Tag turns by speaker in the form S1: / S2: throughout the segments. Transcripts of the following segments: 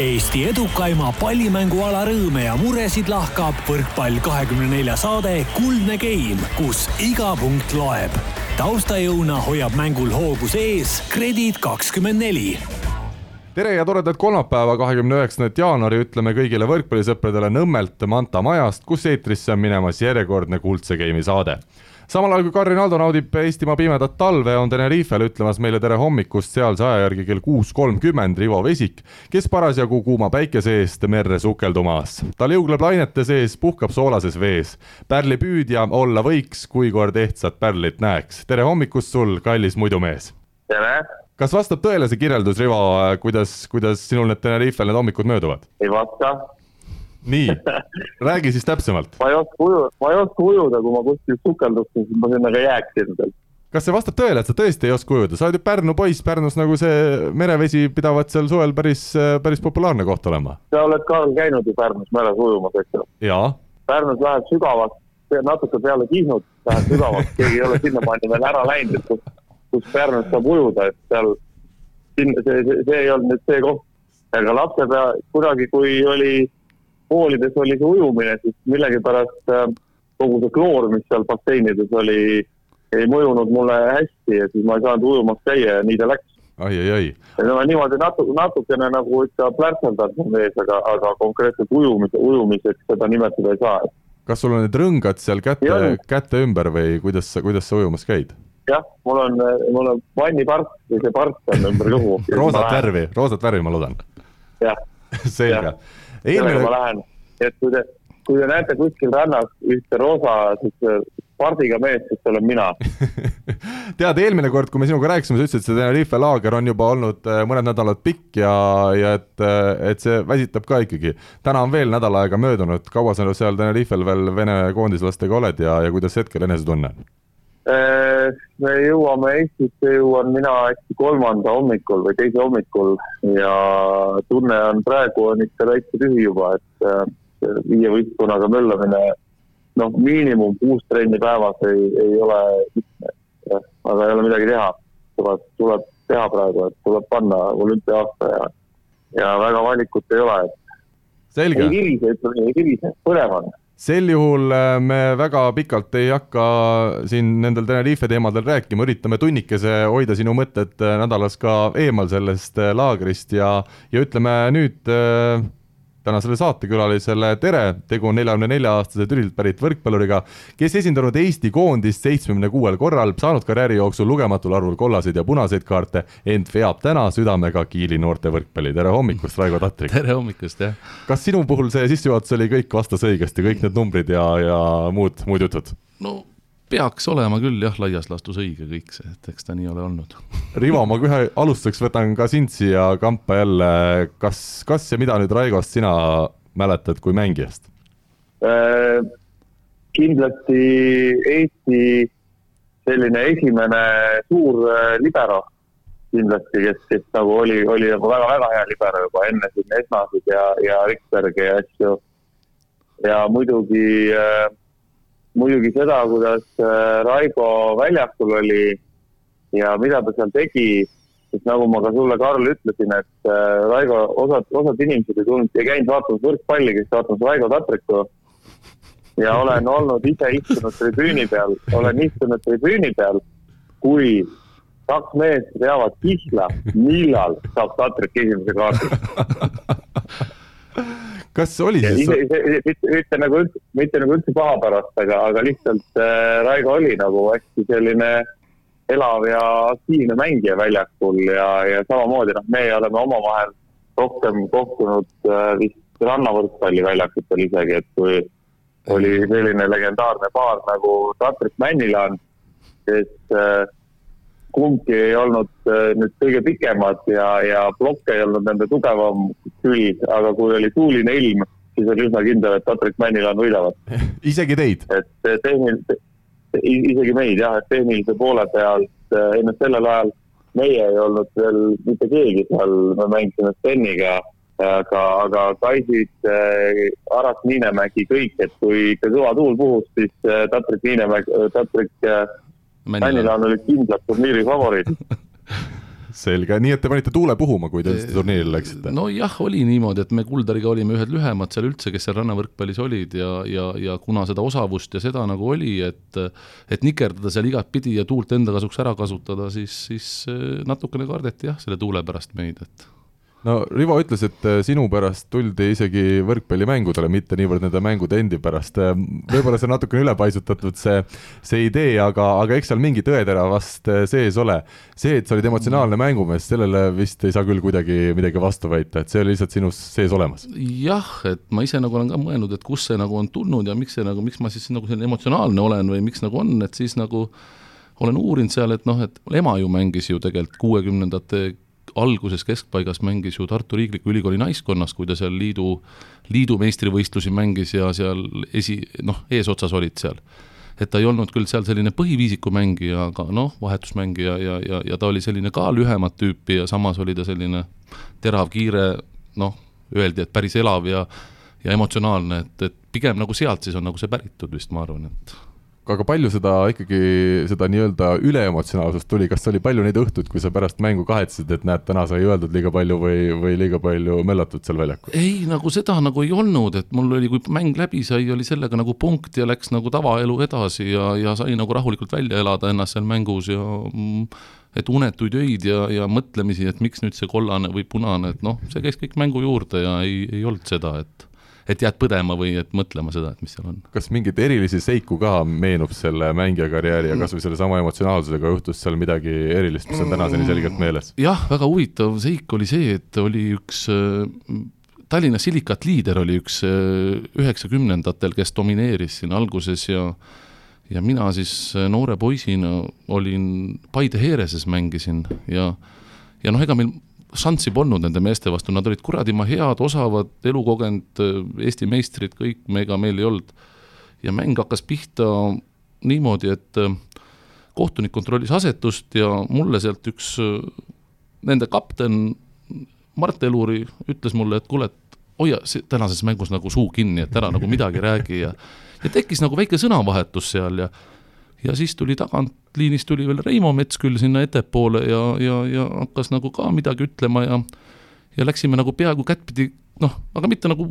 S1: Eesti edukaima pallimänguala rõõme ja muresid lahkab võrkpall kahekümne nelja saade Kuldne Game, kus iga punkt loeb. taustajõuna hoiab mängul hoogus ees Kredit kakskümmend neli
S2: tere ja toredat kolmapäeva, kahekümne üheksandat jaanuari ütleme kõigile võrkpallisõpradele Nõmmelt Manta majast, kus eetrisse on minemas järjekordne Kuldse Game'i saade samal ajal kui Karin Aldo naudib Eestimaa pimedat talve, on Tenerifel ütlemas meile tere hommikust sealse aja järgi kell kuus kolmkümmend Rivo Vesik, kes parasjagu kuuma päikese eest merre sukeldumas. ta liugleb lainete sees, puhkab soolases vees. pärlipüüdja olla võiks, kui kord ehtsat pärlit näeks. tere hommikust sul, kallis muidumees!
S3: tere!
S2: kas vastab tõele see kirjeldus, Rivo, kuidas, kuidas sinul need Tenerifel need hommikud mööduvad?
S3: ei vasta
S2: nii, räägi siis täpsemalt.
S3: ma ei oska ujuda, ma ei oska ujuda, kui ma kuskil sukeldusin, siis ma sinna ka jääksin veel.
S2: kas see vastab tõele, et sa tõesti ei oska ujuda, sa oled ju Pärnu poiss, Pärnus nagu see merevesi pidavat seal suvel päris, päris populaarne koht olema.
S3: sa oled ka käinud ju Pärnus meres ujumas, eks ju? Pärnus läheb sügavaks, natuke peale Kihnut läheb sügavaks, keegi ei ole sinnamaani veel ära läinud, et kus, kus Pärnus saab ujuda, et seal, see, see, see ei olnud nüüd see koht. aga lapsepea, kunagi, kui oli koolides oli see ujumine, siis millegipärast äh, kogu see kloor, mis seal basseinides oli, ei mõjunud mulle hästi ja siis ma ei saanud ujumas käia ja nii ta läks.
S2: ai, ai, ai.
S3: ja no niimoodi natuke, natukene nagu ikka plärtseldad mu ees, aga, aga konkreetselt ujumise, ujumiseks seda nimetada ei saa.
S2: kas sul on need rõngad seal käte, käte ümber või kuidas sa, kuidas sa ujumas käid?
S3: jah, mul on, mul on vannipark või see park on ümber kõhu
S2: roosat värvi, roosat värvi, ma loodan.
S3: jah.
S2: selge
S3: eelmine.... sellega ma lähen, et kui te, kui te näete kuskil rannas ühte roosa siukse pardiga meest, siis see olen mina
S2: tead, eelmine kord, kui me sinuga rääkisime, sa ütlesid, et see Tenerife laager on juba olnud äh, mõned nädalad pikk ja, ja et, äh, et see väsitab ka ikkagi. täna on veel nädal aega möödunud, kaua sa seal Tenerifel veel Vene koondislastega oled ja, ja kuidas hetkel enesetunne on?
S3: Me jõuame Eestisse, jõuan mina äkki kolmanda hommikul või teise hommikul ja tunne on praegu on ikka täitsa tühi juba, et äh, viie võistkonnaga möllamine noh, miinimum kuus trenni päevas ei, ei ole lihtne, aga ei ole midagi teha. tuleb, tuleb teha praegu, et tuleb panna olümpia-aasta ja, ja väga valikut ei ole, et.
S2: ei
S3: virise, ütleme, ei virise, põnev on
S2: sel juhul äh, me väga pikalt ei hakka siin nendel Tenerife teemadel rääkima, üritame tunnikese hoida sinu mõtted äh, nädalas ka eemal sellest äh, laagrist ja, ja ütleme nüüd tänasele saatekülalisele tere, tegu on neljakümne nelja aastase Türilt pärit võrkpalluriga, kes esindanud Eesti koondist seitsmekümne kuuel korral, saanud karjääri jooksul lugematul arvul kollaseid ja punaseid kaarte, ent veab täna südamega Kiili noorte võrkpalli. tere hommikust, Raivo Tatrik!
S4: tere hommikust, jah!
S2: kas sinu puhul see sissejuhatus oli kõik vastas õigesti, kõik need numbrid ja, ja muud, muud jutud?
S4: no peaks olema küll jah, laias laastus õige kõik see, et eks ta nii ole olnud.
S2: Rivo, ma kohe alustuseks võtan ka sind siia kampa jälle, kas, kas ja mida nüüd Raigost sina mäletad kui mängijast
S3: äh,? kindlasti Eesti selline esimene suur äh, libero kindlasti, kes, kes nagu oli, oli nagu väga-väga hea libero juba enne siin Esnasid ja, ja Rikbergi ja asju. ja muidugi äh, muidugi seda, kuidas äh, Raigo väljakul oli ja mida ta seal tegi, sest nagu ma ka sulle, Karl, ütlesin, et äh, Raigo, osad, osad inimesed ei tulnud, ei käinud vaatamas võrkpalli, kes vaatamas Raigo Tatriku. ja olen olnud ise istunud tribüüni peal, olen istunud tribüüni peal, kui kaks meest teavad kihla, millal saab Tatrik esimese kaardi
S2: kas oli
S3: siis? mitte, nagu üldse, mitte nagu üldse paha pärast, aga, aga lihtsalt äh, Raigo oli nagu hästi selline elav ja aktiivne mängija väljakul ja, ja samamoodi noh, me oleme omavahel rohkem kohtunud äh, vist rannavõrkpalliväljakutel isegi, et kui oli selline legendaarne paar nagu Tatrik Männilaan, kes äh, kumbki ei olnud äh, nüüd kõige pikemad ja, ja plokk ei olnud nende tugevam külg, aga kui oli tuuline ilm, siis oli üsna kindel, et Patrick Männilaan võidavad.
S2: isegi teid?
S3: et tehnil-, isegi meid jah, et tehnilise poole pealt äh, enne sellel ajal meie ei olnud veel mitte keegi seal, me mängisime Steniga, aga, aga Kaisid äh,, Aras Niinemägi, kõik, et kui ikka kõva tuul puhus, siis äh, Tatrik Niinemägi, Tatrik äh, Männilaan olid kindlad turniiri favoriidid
S2: selge, nii et te panite tuule puhuma, kui te turniirile läksite?
S4: nojah, oli niimoodi, et me Kuldariga olime ühed lühemad seal üldse, kes seal rannavõrkpallis olid ja, ja, ja kuna seda osavust ja seda nagu oli, et et nikerdada seal igatpidi ja tuult enda kasuks ära kasutada, siis, siis eh, natukene kardeti jah, selle tuule pärast meid, et
S2: no Rivo ütles, et äh, sinu pärast tuldi isegi võrkpallimängudele, mitte niivõrd nende mängude endi pärast. Äh, võib-olla see on natukene ülepaisutatud, see, see idee, aga, aga eks seal mingi tõetera vast äh, sees ole. see, et sa olid emotsionaalne mängumees, sellele vist ei saa küll kuidagi midagi vastu väita, et see oli lihtsalt sinus sees olemas.
S4: jah, et ma ise nagu olen ka mõelnud, et kust see nagu on tulnud ja miks see nagu, miks ma siis nagu selline emotsionaalne olen või miks nagu on, et siis nagu olen uurinud seal, et noh, et ema ju mängis ju tegelikult kuuekümnendate alguses keskpaigas mängis ju Tartu Riikliku Ülikooli naiskonnas, kui ta seal liidu, liidu meistrivõistlusi mängis ja seal esi, noh, eesotsas olid seal. et ta ei olnud küll seal selline põhiviisiku mängija, aga noh, vahetusmängija ja, ja, ja ta oli selline ka lühemat tüüpi ja samas oli ta selline terav, kiire, noh, öeldi, et päris elav ja ja emotsionaalne, et, et pigem nagu sealt siis on nagu see päritud vist, ma arvan, et
S2: aga palju seda ikkagi, seda nii-öelda üleemotsionaalsust tuli, kas oli palju neid õhtuid, kui sa pärast mängu kahetsesid, et näed, täna sai öeldud liiga palju või, või liiga palju möllatud seal väljakul?
S4: ei, nagu seda nagu ei olnud, et mul oli, kui mäng läbi sai, oli sellega nagu punkt ja läks nagu tavaelu edasi ja, ja sai nagu rahulikult välja elada ennast seal mängus ja mm, et unetuid öid ja, ja mõtlemisi, et miks nüüd see kollane või punane, et noh, see käis kõik mängu juurde ja ei, ei olnud seda, et et jääd põdema või et mõtlema seda, et mis seal on.
S2: kas mingeid erilisi seiku ka meenub selle mängija karjääri ja kas või sellesama emotsionaalsusega juhtus seal midagi erilist, mis on tänaseni selgelt meeles?
S4: jah, väga huvitav seik oli see, et oli üks äh, Tallinna Silikat liider oli üks äh, üheksakümnendatel, kes domineeris siin alguses ja ja mina siis äh, noore poisina olin Paide Heereses mängisin ja ja noh, ega meil šanssi polnud nende meeste vastu, nad olid kuradima head, osavad, elukogenud Eesti meistrid, kõik, me, ega meil ei olnud. ja mäng hakkas pihta niimoodi, et äh, kohtunik kontrollis asetust ja mulle sealt üks äh, nende kapten Mart Eluri ütles mulle, et kuule, et hoia tänases mängus nagu suu kinni, et ära nagu midagi räägi ja ja tekkis nagu väike sõnavahetus seal ja ja siis tuli tagantliinist tuli veel Reimo Metsküll sinna ettepoole ja, ja, ja hakkas nagu ka midagi ütlema ja ja läksime nagu peaaegu kättpidi noh, aga mitte nagu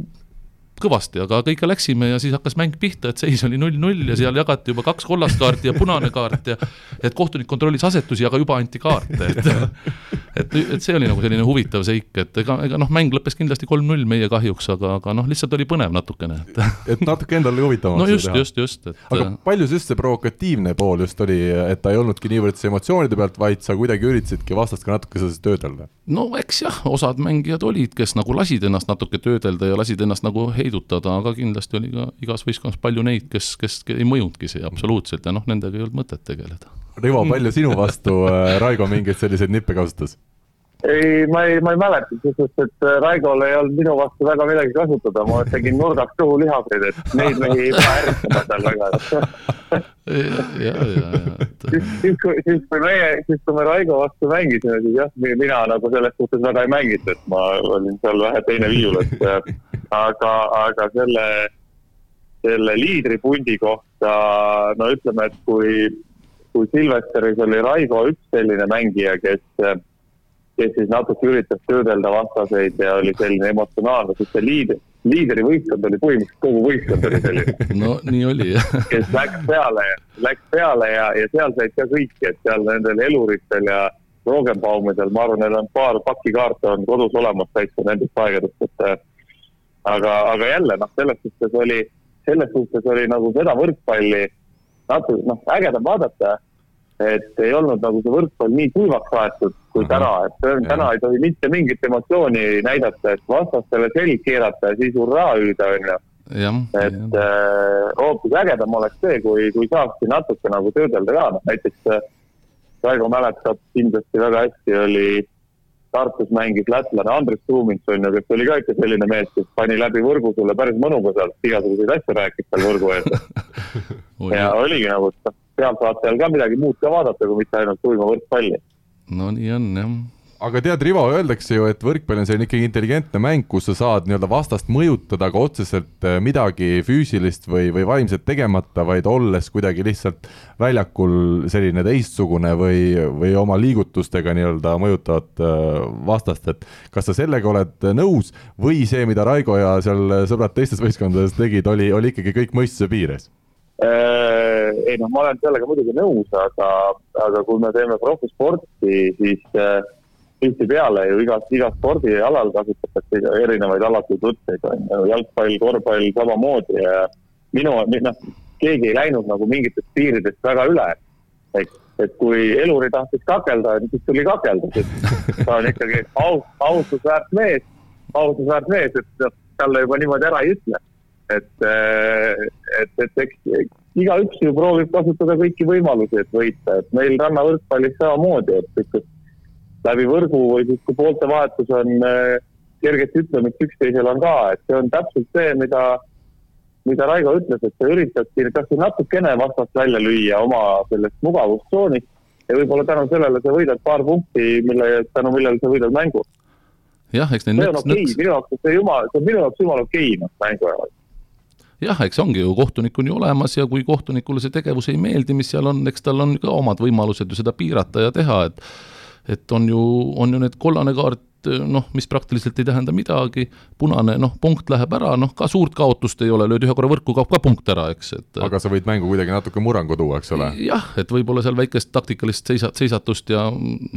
S4: kõvasti, aga ikka läksime ja siis hakkas mäng pihta, et seis oli null-null ja seal jagati juba kaks kollast kaarti ja punane kaart ja et kohtunik kontrollis asetusi, aga juba anti kaarte, et et, et see oli nagu selline huvitav seik, et ega, ega noh, mäng lõppes kindlasti kolm-null meie kahjuks, aga, aga noh, lihtsalt oli põnev natukene, et
S2: et natuke endal oli huvitavam
S4: no just, just, just,
S2: et aga paljus just see provokatiivne pool just oli, et ta ei olnudki niivõrd see emotsioonide pealt, vaid sa kuidagi üritasidki vastast ka natuke selles töödelda?
S4: no eks jah, osad mängijad olid, kes nagu lasid ennast natuke töödelda ja lasid ennast nagu heidutada, aga kindlasti oli ka igas võistkonnas palju neid, kes, kes ei mõjunudki see absoluutselt ja noh, nendega ei olnud mõtet tegeleda.
S2: Rivo, palju sinu vastu äh, Raigo mingeid selliseid nippe kasutas?
S3: ei, ma ei, ma ei mäleta, sest et äh, Raigol ei olnud minu vastu väga midagi kasutada, ma tegin nurgast kõhu lihaseid, et neid mehi ei pea ärritama seal väga.
S4: ja, ja, ja.
S3: siis, siis kui, siis kui meie, siis kui me Raigo vastu mängisime, siis jah, mina nagu selles suhtes väga ei mänginud, et ma olin seal vähe teine viiul, et aga, aga selle, selle liidripundi kohta, no ütleme, et kui, kui Silvesteris oli Raigo üks selline mängija, kes kes siis natuke üritas töödelda vastaseid ja oli selline emotsionaalne, siis see liider, liidrivõistkond oli põhimõtteliselt kogu võistkond oli selline.
S4: no nii oli jah.
S3: kes läks peale, läks peale ja, ja seal said ka kõik, et seal nendel eluritel ja Rogenbaumidel, ma arvan, neil on paar pakki kaarte on kodus olemas täitsa nendest aegadest, et aga, aga jälle noh, selles suhtes oli, selles suhtes oli nagu seda võrkpalli natuke noh, ägedam vaadata et ei olnud nagu see võrkpall nii kuivaks aetud kui Aha. täna, et täna ei tohi mitte mingit emotsiooni näidata, et vastastele selg keerata ja siis hurraa hüüda, onju. et äh, hoopis äh, ägedam oleks see, kui, kui saakski natuke nagu töödelda ka, noh näiteks äh, Raigo mäletab kindlasti väga hästi, oli Tartus mängis lätlane Andres Truuminson ju, kes oli ka ikka selline mees, kes pani läbi võrgu sulle päris mõnuga sealt igasuguseid asju rääkis seal võrgu ees. Ja oligi nagu, noh, pealtvaatajal ka midagi muud ka vaadata, kui mitte ainult uima võrkpalli.
S4: no nii on jah
S2: aga tead, Rivo, öeldakse ju, et võrkpall on selline ikkagi intelligentne mäng, kus sa saad nii-öelda vastast mõjutada, aga otseselt äh, midagi füüsilist või, või vaimset tegemata, vaid olles kuidagi lihtsalt väljakul selline teistsugune või, või oma liigutustega nii-öelda mõjutavad äh, vastast, et kas sa sellega oled nõus või see, mida Raigo ja seal sõbrad teistes võistkondades tegid, oli, oli ikkagi kõik mõistuse piires?
S3: Äh, ei noh, ma olen sellega muidugi nõus, aga, aga kui me teeme profisporti, siis äh, tihtipeale ju igas, igas spordialal kasutatakse erinevaid alatud võtteid, on ju, jalgpall, korvpall samamoodi ja minu, noh, keegi ei läinud nagu mingitest piiridest väga üle. et, et kui eluri tahtis kakelda, siis tuli kakelda, sest ta on ikkagi aus, austusväärt mees, austusväärt mees, et noh, talle juba niimoodi ära ei ütle. et, et, et eks igaüks ju proovib kasutada kõiki võimalusi, et võita, et meil rannavõrkpallis samamoodi, et ikka läbi võrgu või siis, kui poolte vahetus on äh, kerget ütlemist üksteisel on ka, et see on täpselt see, mida, mida Raigo ütles, et sa üritadki kas või natukene vastast välja lüüa oma sellest mugavustsoonist ja võib-olla tänu sellele sa võidad paar punkti, mille, tänu millele sa võidad mängu.
S4: jah, eks neid
S3: okei okay., minu jaoks see jumal, see on minu jaoks jumala okei okay, noh, mängu jaoks
S4: jah, eks ongi ju, kohtunik on ju olemas ja kui kohtunikule see tegevus ei meeldi, mis seal on, eks tal on ka omad võimalused ju seda piirata ja teha, et et on ju, on ju need kollane kaart, noh, mis praktiliselt ei tähenda midagi, punane, noh, punkt läheb ära, noh, ka suurt kaotust ei ole, lööd ühe korra võrku, kaob ka punkt ära, eks, et
S2: aga sa võid mängu kuidagi natuke murrangu tuua, eks ole?
S4: jah, et võib-olla seal väikest taktikalist seisa-, seisatust ja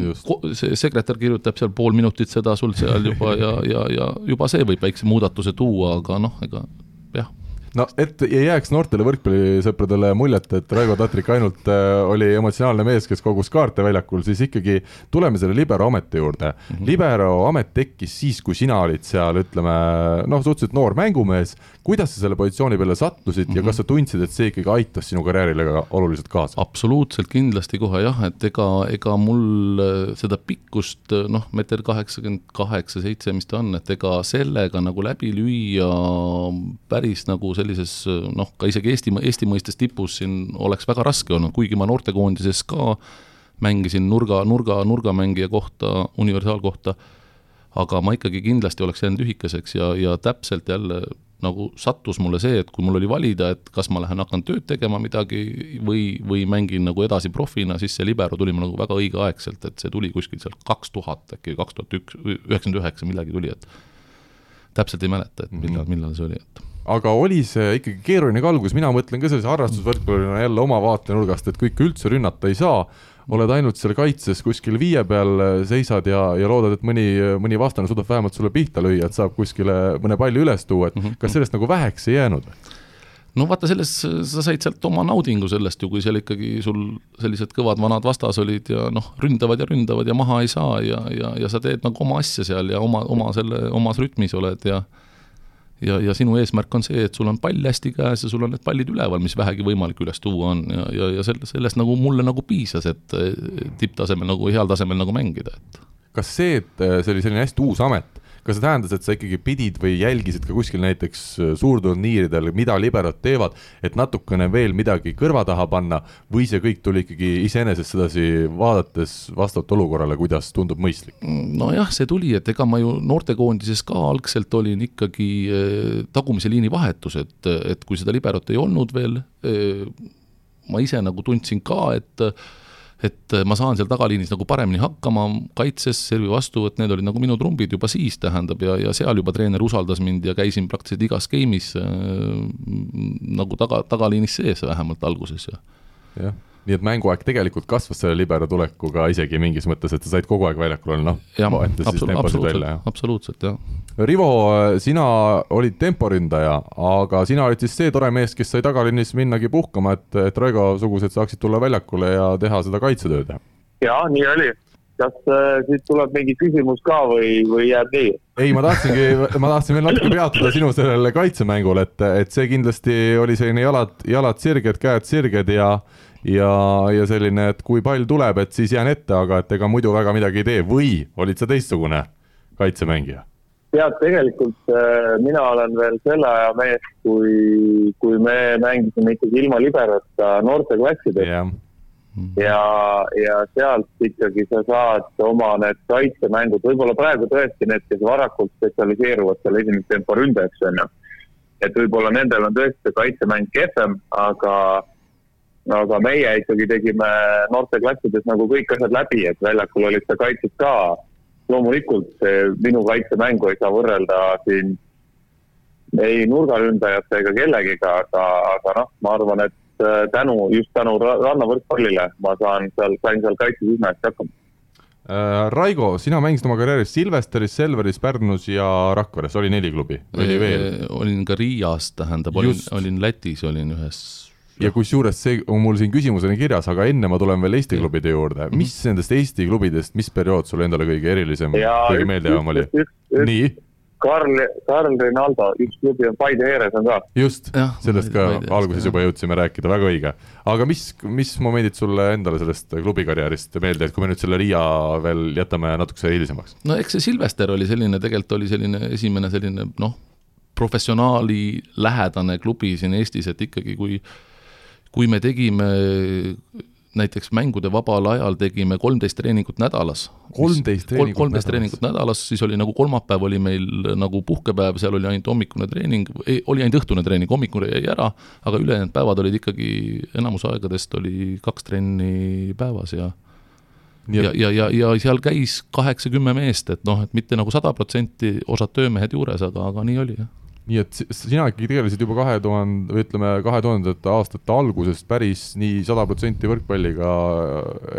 S4: Just. see sekretär kirjutab seal pool minutit seda sul seal juba ja, ja, ja juba see võib väikse muudatuse tuua, aga noh, ega jah
S2: no et ei jääks noortele võrkpallisõpradele muljet, et Raivo Tatrik ainult äh, oli emotsionaalne mees, kes kogus kaarte väljakul, siis ikkagi tuleme selle libero ameti juurde mm. -hmm. libero amet tekkis siis, kui sina olid seal, ütleme noh, suhteliselt noor mängumees. kuidas sa selle positsiooni peale sattusid mm -hmm. ja kas sa tundsid, et see ikkagi aitas sinu karjäärile ka oluliselt kaasa?
S4: absoluutselt kindlasti kohe jah, et ega, ega mul äh, seda pikkust noh, meeter kaheksakümmend kaheksa, seitse, mis ta on, et ega sellega nagu läbi lüüa päris nagu sellises noh, ka isegi Eesti, Eesti mõistes tipus siin oleks väga raske olnud, kuigi ma noortekoondises ka mängisin nurga, nurga, nurgamängija kohta, universaalkohta, aga ma ikkagi kindlasti oleks jäänud lühikeseks ja, ja täpselt jälle nagu sattus mulle see, et kui mul oli valida, et kas ma lähen hakkan tööd tegema midagi või, või mängin nagu edasi profina, siis see libero tuli mul nagu väga õigeaegselt, et see tuli kuskilt sealt kaks tuhat äkki, kaks tuhat üks, üheksakümmend üheksa, millalgi tuli, et täpselt ei mäleta, et millal, mhm. millal see oli, et
S2: aga oli see ikkagi keeruline ka algus, mina mõtlen ka sellise harrastusvõrkpallurina jälle oma vaatenurgast, et kui ikka üldse rünnata ei saa, oled ainult seal kaitses kuskil viie peal, seisad ja, ja loodad, et mõni, mõni vastane suudab vähemalt sulle pihta lüüa, et saab kuskile mõne palli üles tuua, et mhm. kas sellest nagu väheks ei jäänud?
S4: no vaata, selles sa said sealt oma naudingu sellest ju, kui seal ikkagi sul sellised kõvad vanad vastas olid ja noh, ründavad ja ründavad ja maha ei saa ja, ja, ja sa teed nagu oma asja seal ja oma, oma selle, omas rütmis oled ja ja, ja sinu eesmärk on see, et sul on pall hästi käes ja sul on need pallid üleval, mis vähegi võimalik üles tuua on ja, ja, ja selle, sellest nagu mulle nagu piisas, et tipptasemel nagu, heal tasemel nagu mängida, et.
S2: Kas see, et see oli selline hästi uus amet, kas see tähendas, et sa ikkagi pidid või jälgisid ka kuskil näiteks äh, suurturniiridel, mida liberod teevad, et natukene veel midagi kõrva taha panna või see kõik tuli ikkagi iseenesest sedasi vaadates vastavalt olukorrale, kuidas tundub mõistlik?
S4: nojah, see tuli, et ega ma ju noortekoondises ka algselt olin ikkagi äh, tagumise liini vahetus, et, et kui seda liberot ei olnud veel, äh, ma ise nagu tundsin ka, et et ma saan seal tagaliinis nagu paremini hakkama, kaitses, servi vastuvõtt, need olid nagu minu trumbid juba siis, tähendab, ja, ja seal juba treener usaldas mind ja käisin praktiliselt igas game'is äh, nagu taga, tagaliinis sees vähemalt alguses ja.
S2: jah nii et mänguaeg tegelikult kasvas selle libero tulekuga isegi mingis mõttes, et sa said kogu aeg väljakul olla, noh, vahetas siis temposid välja,
S4: absoluutselt, jah.
S2: Rivo, sina olid temporündaja, aga sina olid siis see tore mees, kes sai tagalinnis minnagi puhkama, et, et Raigo-sugused saaksid tulla väljakule ja teha seda kaitsetööd?
S3: jaa, nii oli kas äh, siit tuleb mingi küsimus ka või, või jääb nii?
S2: ei, ma tahtsingi, ma tahtsin veel natuke peatuda sinu sellele kaitsemängul, et, et see kindlasti oli selline jalad, jalad sirged, käed sirged ja ja, ja selline, et kui pall tuleb, et siis jään ette, aga et ega muidu väga midagi ei tee või olid sa teistsugune kaitsemängija?
S3: tead, tegelikult äh, mina olen veel selle aja mees, kui, kui me mängisime ikkagi ilma liberata noorteklassidest yeah.. ja, ja sealt ikkagi sa saad oma need kaitsemängud, võib-olla praegu tõesti need, kes varakult spetsialiseeruvad seal esimese tempo ründajaks, on ju. et võib-olla nendel on tõesti see kaitsemäng kehvem, aga, aga meie ikkagi tegime noorteklassides nagu kõik asjad läbi, et väljakul olid sa kaitses ka. loomulikult see minu kaitsemängu ei saa võrrelda siin ei nurgaründajate ega kellegiga, aga, aga noh, ma arvan, et äh, tänu, just tänu rannavõrkpallile ma saan seal, sain seal kaitses üsna hästi hakkama.
S2: Äh, Raigo, sina mängisid oma karjääris Silvesteris, Selveris, Pärnus ja Rakveres, oli neli klubi, oli veel?
S4: olin ka Riias, tähendab, olin, olin Lätis, olin ühes
S2: ja kusjuures see on mul siin küsimusena kirjas, aga enne ma tulen veel Eesti klubide juurde, mis nendest Eesti klubidest, mis periood sulle endale kõige erilisem, kõige meeldejäävam oli? nii
S3: Karl, Karl Rinaldo, üks klubi on Paide Heeres on ka.
S2: just, sellest ka Paide, alguses juba jõudsime rääkida, väga õige. aga mis, mis momendid sulle endale sellest klubikarjäärist meelde, et kui me nüüd selle Riia veel jätame natukese hilisemaks?
S4: no eks see Silvester oli selline, tegelikult oli selline esimene selline noh, professionaali lähedane klubi siin Eestis, et ikkagi kui kui me tegime näiteks mängude vabal ajal tegime kolmteist treeningut nädalas.
S2: kolmteist treeningut
S4: kolmteist treeningut nädalas, siis oli nagu kolmapäev oli meil nagu puhkepäev, seal oli ainult hommikune treening, ei, oli ainult õhtune treening, hommikune jäi ära, aga ülejäänud päevad olid ikkagi, enamus aegadest oli kaks trenni päevas ja Nii ja, ja, ja, ja seal käis kaheksa-kümme meest, et noh, et mitte nagu sada protsenti, osad töömehed juures, aga, aga nii oli, jah
S2: nii et sina ikkagi tegelesid juba kahe tuhande, või ütleme, kahe tuhandete aastate algusest päris nii sada protsenti võrkpalliga,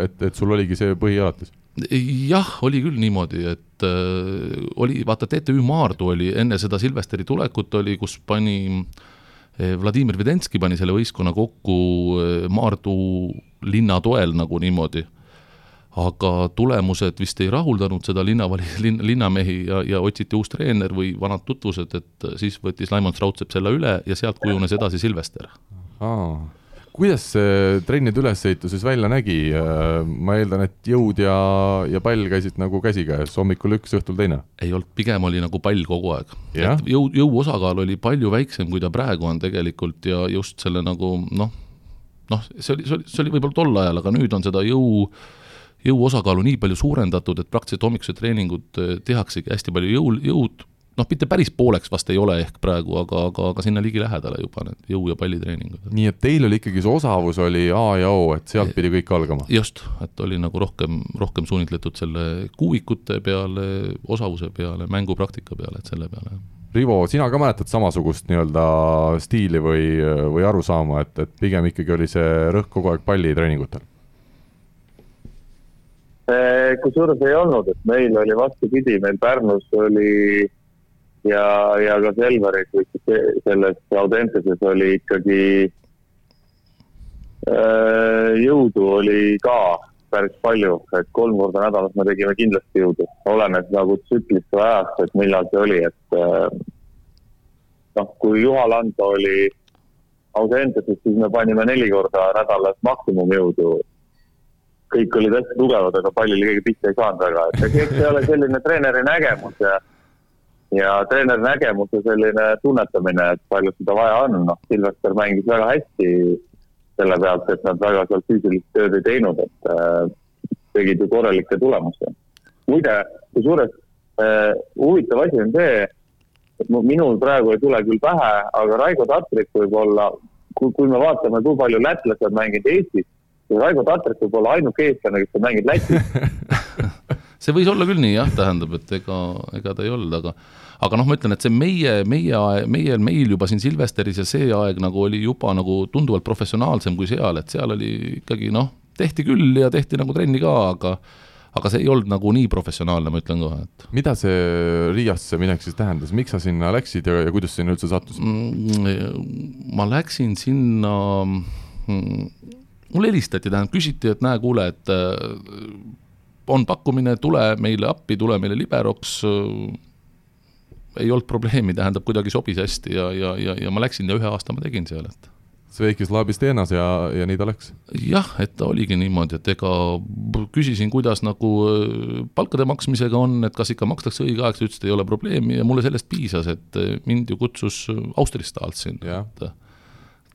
S2: et, et sul oligi see põhialatis?
S4: jah, oli küll niimoodi, et äh, oli, vaata TTÜ Maardu oli enne seda Silvesteri tulekut oli, kus pani äh, Vladimir Vedenski pani selle võistkonna kokku äh, Maardu linna toel nagu niimoodi aga tulemused vist ei rahuldanud seda linnavali-, linn, linnamehi ja, ja otsiti uus treener või vanad tutvused, et siis võttis Laimond Strautsepp selle üle ja sealt kujunes edasi Silvester.
S2: kuidas see trennide ülesehitus siis välja nägi, ma eeldan, et jõud ja, ja pall käisid nagu käsikäes, hommikul üks, õhtul teine?
S4: ei olnud, pigem oli nagu pall kogu aeg. jõu, jõu osakaal oli palju väiksem, kui ta praegu on tegelikult ja just selle nagu noh, noh, see oli, see oli, see oli võib-olla tol ajal, aga nüüd on seda jõu jõu osakaalu nii palju suurendatud, et praktiliselt hommikused treeningud eh, tehaksegi hästi palju jõul, jõud, noh, mitte päris pooleks vast ei ole ehk praegu, aga, aga, aga sinna ligilähedale juba need jõu- ja pallitreeningud.
S2: nii et teil oli ikkagi see osavus oli A ja O, et sealt pidi kõik algama?
S4: just, et oli nagu rohkem, rohkem suunitletud selle kuuikute peale, osavuse peale, mängupraktika peale, et selle peale, jah
S2: Rivo, sina ka mäletad samasugust nii-öelda stiili või, või arusaama, et, et pigem ikkagi oli see rõhk kogu aeg pallitreeningutel?
S3: Eh, kusjuures ei olnud, et meil oli vastupidi, meil Pärnus oli ja, ja ka Selveris selles Audenteses oli ikkagi äh, jõudu oli ka päris palju, et kolm korda nädalas me tegime kindlasti jõudu, olenes nagu tsüklist või ajast, et millal see oli, et äh, noh, kui Juha Landa oli Audenteses, siis me panime neli korda nädalas maksimumjõudu kõik olid hästi tugevad, aga pallile keegi pihta ei saanud väga, et eks see ole selline treeneri nägemus ja ja treeneri nägemus ja selline tunnetamine, et palju seda vaja on, noh, Silvester mängis väga hästi selle pealt, et nad väga seal füüsilist tööd ei teinud, et äh, tegid ju korralikke tulemusi. muide, kusjuures äh, huvitav asi on see, et minul praegu ei tule küll pähe, aga Raigo Tatrik võib-olla, kui, kui me vaatame, kui palju lätlased mänginud Eestis, Raivo Tatrik võib olla ainuke eestlane, kes on mänginud Lätis
S4: see võis olla küll nii jah, tähendab, et ega, ega ta ei olnud, aga aga noh, ma ütlen, et see meie, meie, meie, meil juba siin Silvesteris ja see aeg nagu oli juba nagu tunduvalt professionaalsem kui seal, et seal oli ikkagi noh, tehti küll ja tehti nagu trenni ka, aga aga see ei olnud nagu nii professionaalne, ma ütlen kohe, et.
S2: mida see Riiasse minek siis tähendas, miks sa sinna läksid ja, ja kuidas sinna üldse sattusid
S4: mm,? ma läksin sinna mm, mulle helistati, tähendab, küsiti, et näe, kuule, et äh, on pakkumine, tule meile appi, tule meile liberoks äh,. ei olnud probleemi, tähendab, kuidagi sobis hästi ja, ja, ja, ja ma läksin ja ühe aasta ma tegin seal, et
S2: Sveikis laabis teenas ja, ja nii ta läks?
S4: jah, et ta oligi niimoodi, et ega küsisin, kuidas nagu äh, palkade maksmisega on, et kas ikka makstakse õigeaegselt, ütles, et ei ole probleemi ja mulle sellest piisas, et mind ju kutsus Austrist sinna, et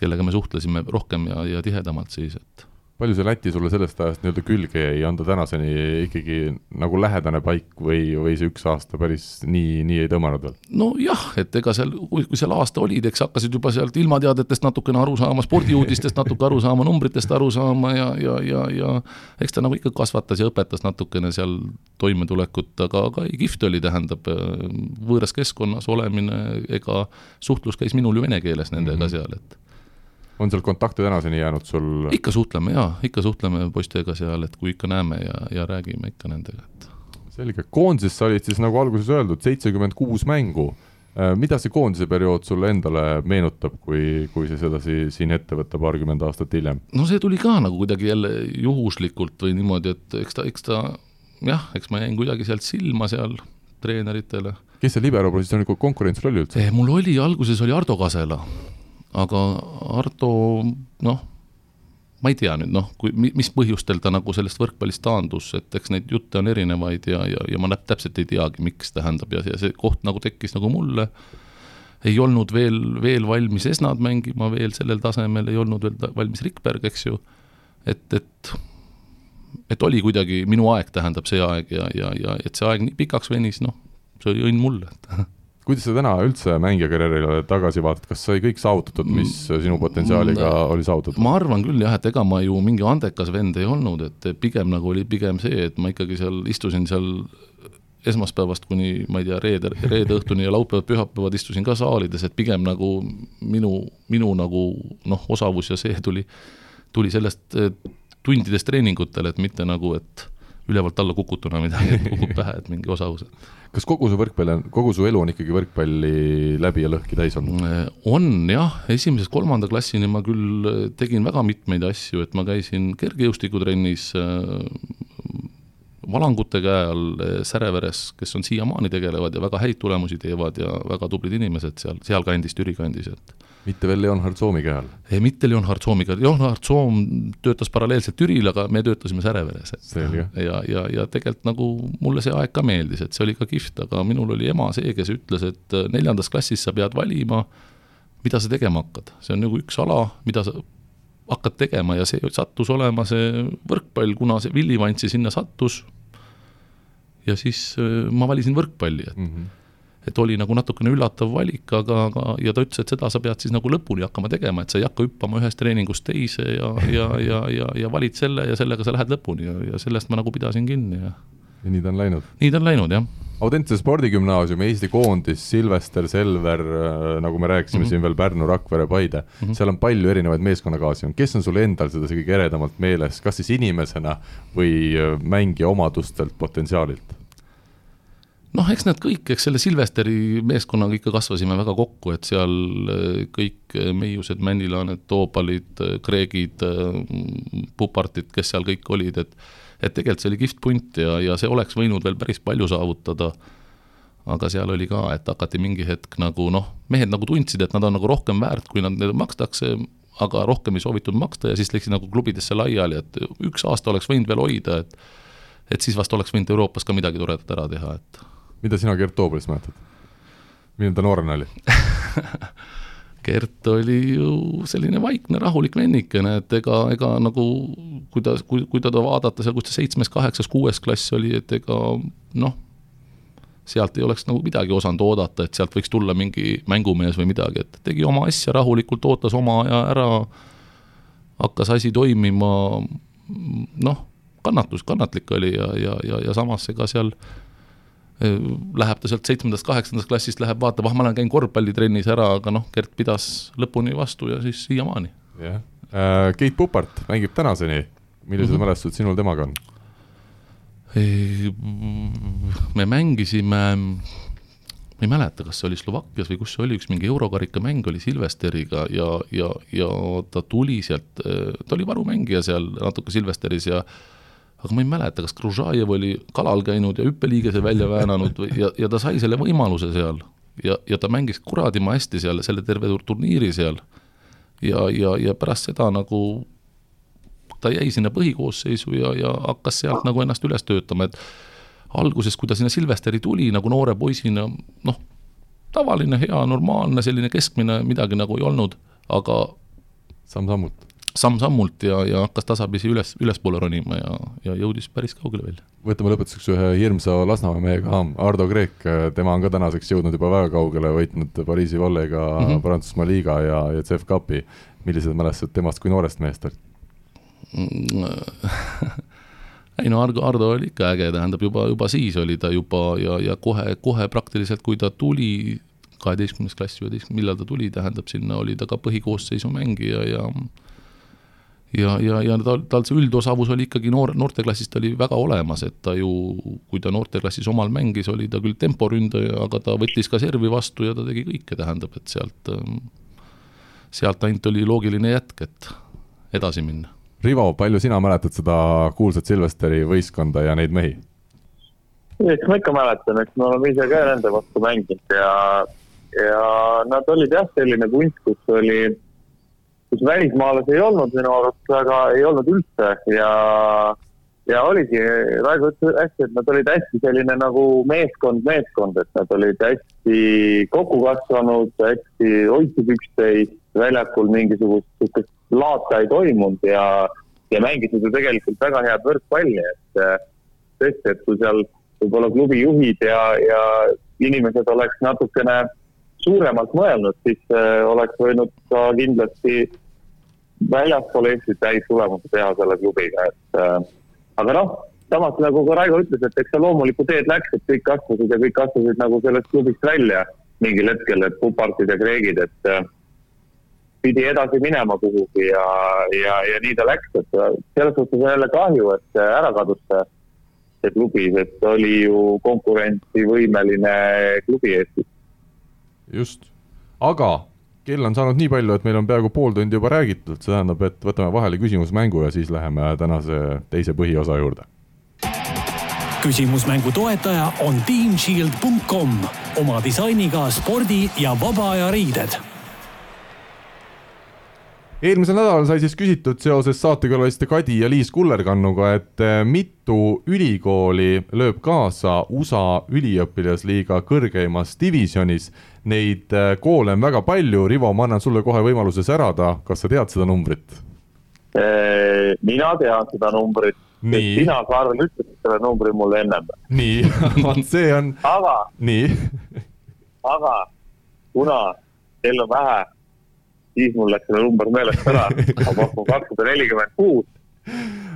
S4: kellega me suhtlesime rohkem ja, ja tihedamalt siis, et
S2: palju see Läti sulle sellest ajast nii-öelda külge jäi, on ta tänaseni ikkagi nagu lähedane paik või, või see üks aasta päris nii, nii ei tõmmanud veel?
S4: nojah, et ega seal, kui seal aasta olid, eks hakkasid juba sealt ilmateadetest natukene aru saama, spordiuudistest natuke aru saama, numbritest aru saama ja, ja, ja, ja eks ta nagu ikka kasvatas ja õpetas natukene seal toimetulekut, aga, aga ei, kihvt oli, tähendab, võõras keskkonnas olemine, ega suhtlus käis minul ju vene keeles nendega mm -hmm. seal, et
S2: on seal kontakte tänaseni jäänud sul?
S4: ikka suhtleme jaa, ikka suhtleme poistega seal, et kui ikka näeme ja, ja räägime ikka nendega, et
S2: selge, koondises sa olid siis nagu alguses öeldud, seitsekümmend kuus mängu. Äh, mida see koondise periood sulle endale meenutab, kui, kui sa sedasi siin ette võtta paarkümmend aastat hiljem?
S4: no see tuli ka nagu kuidagi jälle juhuslikult või niimoodi, et eks ta, eks ta jah, eks ma jäin kuidagi sealt silma seal treeneritele.
S2: kes see libero positsiooni konkurents sul oli üldse?
S4: Eh, mul oli, alguses oli Ardo Kasela aga Ardo noh, ma ei tea nüüd noh, kui, mis põhjustel ta nagu sellest võrkpallist taandus, et eks neid jutte on erinevaid ja, ja, ja ma täpselt ei teagi, miks tähendab ja, ja see koht nagu tekkis nagu mulle, ei olnud veel, veel valmis Esnad mängima veel sellel tasemel, ei olnud veel valmis Rikberg, eks ju, et, et et oli kuidagi minu aeg, tähendab see aeg ja, ja, ja et see aeg nii pikaks venis, noh, see oli õnn mulle
S2: kuidas sa täna üldse mängijakarjäärile tagasi vaatad, kas sai kõik saavutatud, mis sinu potentsiaaliga mm, oli saavutatud?
S4: ma arvan küll jah, et ega ma ju mingi andekas vend ei olnud, et pigem nagu oli pigem see, et ma ikkagi seal istusin seal esmaspäevast kuni ma ei tea, reede, reede õhtuni ja laupäevad, pühapäevad istusin ka saalides, et pigem nagu minu, minu nagu noh, osavus ja see tuli, tuli sellest tundidest treeningutel, et mitte nagu, et ülevalt alla kukutuna midagi, et kukub pähe, et mingi osavus
S2: kas kogu su võrkpall on, kogu su elu on ikkagi võrkpalli läbi ja lõhki täis olnud?
S4: on jah, esimesest kolmanda klassini ma küll tegin väga mitmeid asju, et ma käisin kergejõustikutrennis äh, valangute käe all äh, Säreveres, kes on siiamaani tegelevad ja väga häid tulemusi teevad ja väga tublid inimesed seal, sealkandis, Türi kandis, et
S2: mitte veel Leonhard Soomi käe all?
S4: ei, mitte Leonhard Soomiga, Leonhard Soom töötas paralleelselt Türil, aga me töötasime Säreveres, et
S2: Selge.
S4: ja, ja, ja tegelikult nagu mulle see aeg ka meeldis, et see oli ka kihvt, aga minul oli ema see, kes ütles, et äh, neljandas klassis sa pead valima, mida sa tegema hakkad, see on nagu üks ala, mida sa hakkad tegema ja see sattus olema see võrkpall, kuna see Willie Vantsi sinna sattus, ja siis äh, ma valisin võrkpalli, et mm -hmm et oli nagu natukene üllatav valik, aga, aga ja ta ütles, et seda sa pead siis nagu lõpuni hakkama tegema, et sa ei hakka hüppama ühest treeningust teise ja, ja, ja, ja, ja valid selle ja sellega sa lähed lõpuni ja, ja sellest ma nagu pidasin kinni ja
S2: ja nii ta on läinud?
S4: nii ta on läinud, jah.
S2: Audentse spordigümnaasium, Eesti koondis, Silvester, Selver, äh, nagu me rääkisime mm -hmm. siin veel Pärnu, Rakvere, Paide mm, -hmm. seal on palju erinevaid meeskonnakaaslasi, kes on sul endal seda kõige eredamalt meeles, kas siis inimesena või äh, mängija omadustelt, potentsiaalilt?
S4: Noh, eks nad kõik, eks selle Silvesteri meeskonnaga ikka kasvasime väga kokku, et seal äh, kõik äh, meiused, Männilaamed, Toopalid, Kreegid, äh, Pupartid, kes seal kõik olid, et et tegelikult see oli kihvt punt ja, ja see oleks võinud veel päris palju saavutada, aga seal oli ka, et hakati mingi hetk nagu noh, mehed nagu tundsid, et nad on nagu rohkem väärt, kui nad neile makstakse, aga rohkem ei soovitud maksta ja siis läksid nagu klubidesse laiali, et üks aasta oleks võinud veel hoida, et et siis vast oleks võinud Euroopas ka midagi toredat ära teha, et
S2: mida sina Gert Toobelist mäletad? milline ta noorena oli
S4: Gert oli ju selline vaikne, rahulik vennikene, et ega, ega nagu kui ta, kui, kui teda vaadata seal, kus ta seitsmes, kaheksas, kuues klass oli, et ega noh, sealt ei oleks nagu midagi osanud oodata, et sealt võiks tulla mingi mängumees või midagi, et tegi oma asja rahulikult, ootas oma aja ära, hakkas asi toimima, noh, kannatus, kannatlik oli ja, ja, ja, ja samas ega seal äh, läheb ta sealt seitsmendast, kaheksandast klassist, läheb vaatab, ah, ma olen käinud korvpallitrennis ära, aga noh, Gert pidas lõpuni vastu ja siis siiamaani.
S2: jah äh,, Keit Pupart mängib tänaseni, millised mm -hmm. mälestused sinul temaga on?
S4: me mängisime, ma ei mäleta, kas see oli Slovakkias või kus see oli, üks mingi eurokarika mäng oli Silvesteriga ja, ja, ja ta tuli sealt, ta oli varumängija seal natuke Silvesteris ja aga ma ei mäleta, kas Gružajev oli kalal käinud ja hüppeliigese välja väänanud või, ja, ja ta sai selle võimaluse seal. ja, ja ta mängis kuradima hästi seal, selle terve turniiri seal. ja, ja, ja pärast seda nagu ta jäi sinna põhikoosseisu ja, ja hakkas sealt nagu ennast üles töötama, et alguses, kui ta sinna Silvesteri tuli nagu noore poisina, noh, tavaline, hea, normaalne, selline keskmine, midagi nagu ei olnud, aga
S2: samm-sammult
S4: samm-sammult ja, ja hakkas tasapisi üles, ülespoole ronima ja, ja jõudis päris kaugele välja.
S2: võtame lõpetuseks ühe hirmsa Lasnamäe mehe ka, Ardo Kreek, tema on ka tänaseks jõudnud juba väga kaugele, võitnud Pariisi vollega mm -hmm. Prantsusmaa liiga ja, ja CEF Cupi. millised mälestused temast kui noorest mehest olid
S4: ei no Ardo, Ardo oli ikka äge, tähendab juba, juba siis oli ta juba ja, ja kohe, kohe praktiliselt, kui ta tuli, kaheteistkümnes klass, üheteistkümnes, millal ta tuli, tähendab, sinna oli ta ka põhikoosseisu mängija ja ja, ja, ja tal, tal see üldosavus oli ikkagi noor, noorteklassist oli väga olemas, et ta ju, kui ta noorteklassis omal mängis, oli ta küll temporündaja, aga ta võttis ka servi vastu ja ta tegi kõike, tähendab, et sealt, sealt ainult oli loogiline jätk, et edasi minna.
S2: Rivo, palju sina mäletad seda kuulsat Silvesteri võistkonda ja neid mehi?
S3: eks ma ikka mäletan, eks me oleme ise ka nende vastu mänginud ja, ja nad olid jah, selline kunst, kus oli kus välismaalasi ei olnud minu arust väga, ei olnud üldse ja, ja oligi, Raivo ütles hästi, et nad olid hästi selline nagu meeskond, meeskond, et nad olid hästi kokku kasvanud, hästi hoidsid üksteist, väljakul mingisugust sihukest laata ei toimunud ja, ja mängisid ju tegelikult väga head võrkpalli, et tõesti, et kui seal võib-olla klubi juhid ja, ja inimesed oleks natukene suuremalt mõelnud, siis äh, oleks võinud ka kindlasti väljaspool Eestit häid tulemusi teha selle klubiga, et äh, aga noh, samas nagu ka Raivo ütles, et eks see loomulikku teed läks, et kõik astusid ja kõik astusid nagu sellest klubist välja mingil hetkel, et Pupartid ja Kreegid, et äh, pidi edasi minema kuhugi ja, ja, ja nii ta läks, et äh, selles suhtes on jälle kahju, et ära kadus see, see klubi, sest oli ju konkurentsivõimeline klubi Eestis.
S2: just, aga kell on saanud nii palju, et meil on peaaegu pool tundi juba räägitud, see tähendab, et võtame vahele küsimusmängu ja siis läheme tänase teise põhiosa juurde.
S1: küsimusmängu toetaja on teamshield.com oma disainiga spordi ja vaba aja riided
S2: eelmisel nädalal sai siis küsitud seoses saatekülaliste Kadi ja Liis Kullerkannuga, et eh, mitu ülikooli lööb kaasa USA üliõpilasliiga kõrgeimas divisjonis. Neid eh, koole on väga palju, Rivo, ma annan sulle kohe võimaluse särada, kas sa tead seda numbrit?
S3: Eh, mina tean seda numbrit. sina, Karl, ütlesid selle numbri mulle ennem.
S2: nii, vot see on.
S3: aga.
S2: nii.
S3: aga kuna kell on vähe siis mul läks selle number meelest ära, ma pakun kakssada nelikümmend kuus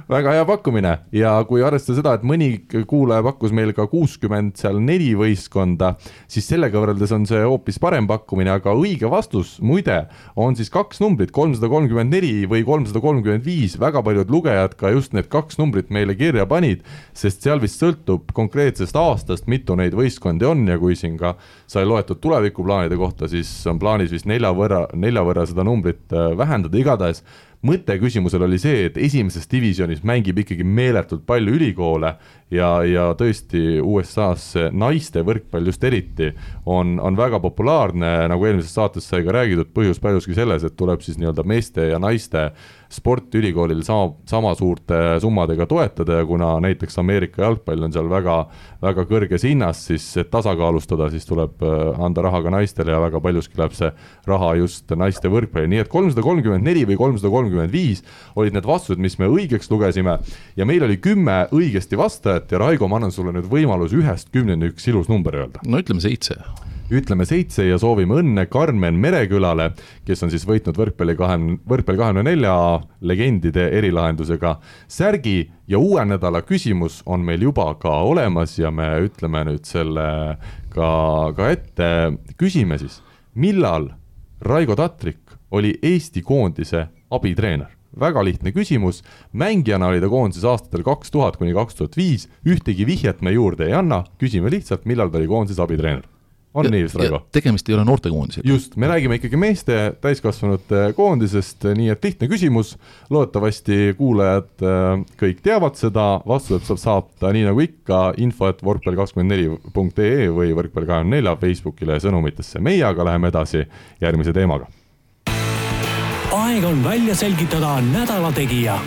S2: väga hea pakkumine. Ja kui arvestada seda, et mõni kuulaja pakkus meil ka kuuskümmend seal neli võistkonda, siis sellega võrreldes on see hoopis parem pakkumine, aga õige vastus muide on siis kaks numbrit, kolmsada kolmkümmend neli või kolmsada kolmkümmend viis, väga paljud lugejad ka just need kaks numbrit meile kirja panid, sest seal vist sõltub konkreetsest aastast, mitu neid võistkondi on. Ja kui siin ka sai loetud tulevikuplaanide kohta, siis on plaanis vist nelja võrra, nelja võrra seda numbrit äh, vähendada, igatahes mõte küsimusel oli see, et esimeses divisjonis mängib ikkagi meeletult palju ülikoole ja, ja tõesti USA-s naiste võrkpall just eriti on, on väga populaarne, nagu eelmises saates sai ka räägitud, põhjus paljuski selles, et tuleb siis nii-öelda meeste ja naiste sporti ülikoolil sama, sama suurte summadega toetada. Ja kuna näiteks Ameerika jalgpall on seal väga, väga kõrges hinnas, siis et tasakaalustada, siis tuleb äh, anda raha ka naistele ja väga paljuski läheb see raha just naiste võrkpalli, nii et kolmsada kolmkümmend neli või kolmsada kolmkümmend viis olid need vastused, mis me õigeks lugesime. Ja meil oli kümme õigesti vastajat kuulajat ja Raigo, ma annan sulle nüüd võimaluse ühest kümneni üks ilus number öelda.
S4: no ütleme seitse.
S2: ütleme seitse ja soovime õnne Karmen Merekülale, kes on siis võitnud võrkpalli kahekümne, võrkpalli kahekümne nelja legendide erilahendusega särgi ja uue nädala küsimus on meil juba ka olemas ja me ütleme nüüd selle ka, ka ette, küsime siis, millal Raigo Tatrik oli Eesti koondise abitreener? Väga lihtne küsimus, mängijana oli ta koondises aastatel kaks tuhat kuni kaks tuhat viis, ühtegi vihjet me juurde ei anna, küsime lihtsalt, millal ta oli koondises abitreener. on nii vist, Raivo?
S4: tegemist ei ole noortekoondisega.
S2: just, me räägime ikkagi meeste täiskasvanute koondisest, nii et lihtne küsimus, loodetavasti kuulajad äh, kõik teavad seda, vastused saab saata nii nagu ikka, info et võrkpall kakskümmend neli punkt ee või võrkpall kahekümne nelja Facebookile sõnumitesse, meie aga läheme edasi järgmise teemaga
S1: aeg on välja selgitada nädala tegija.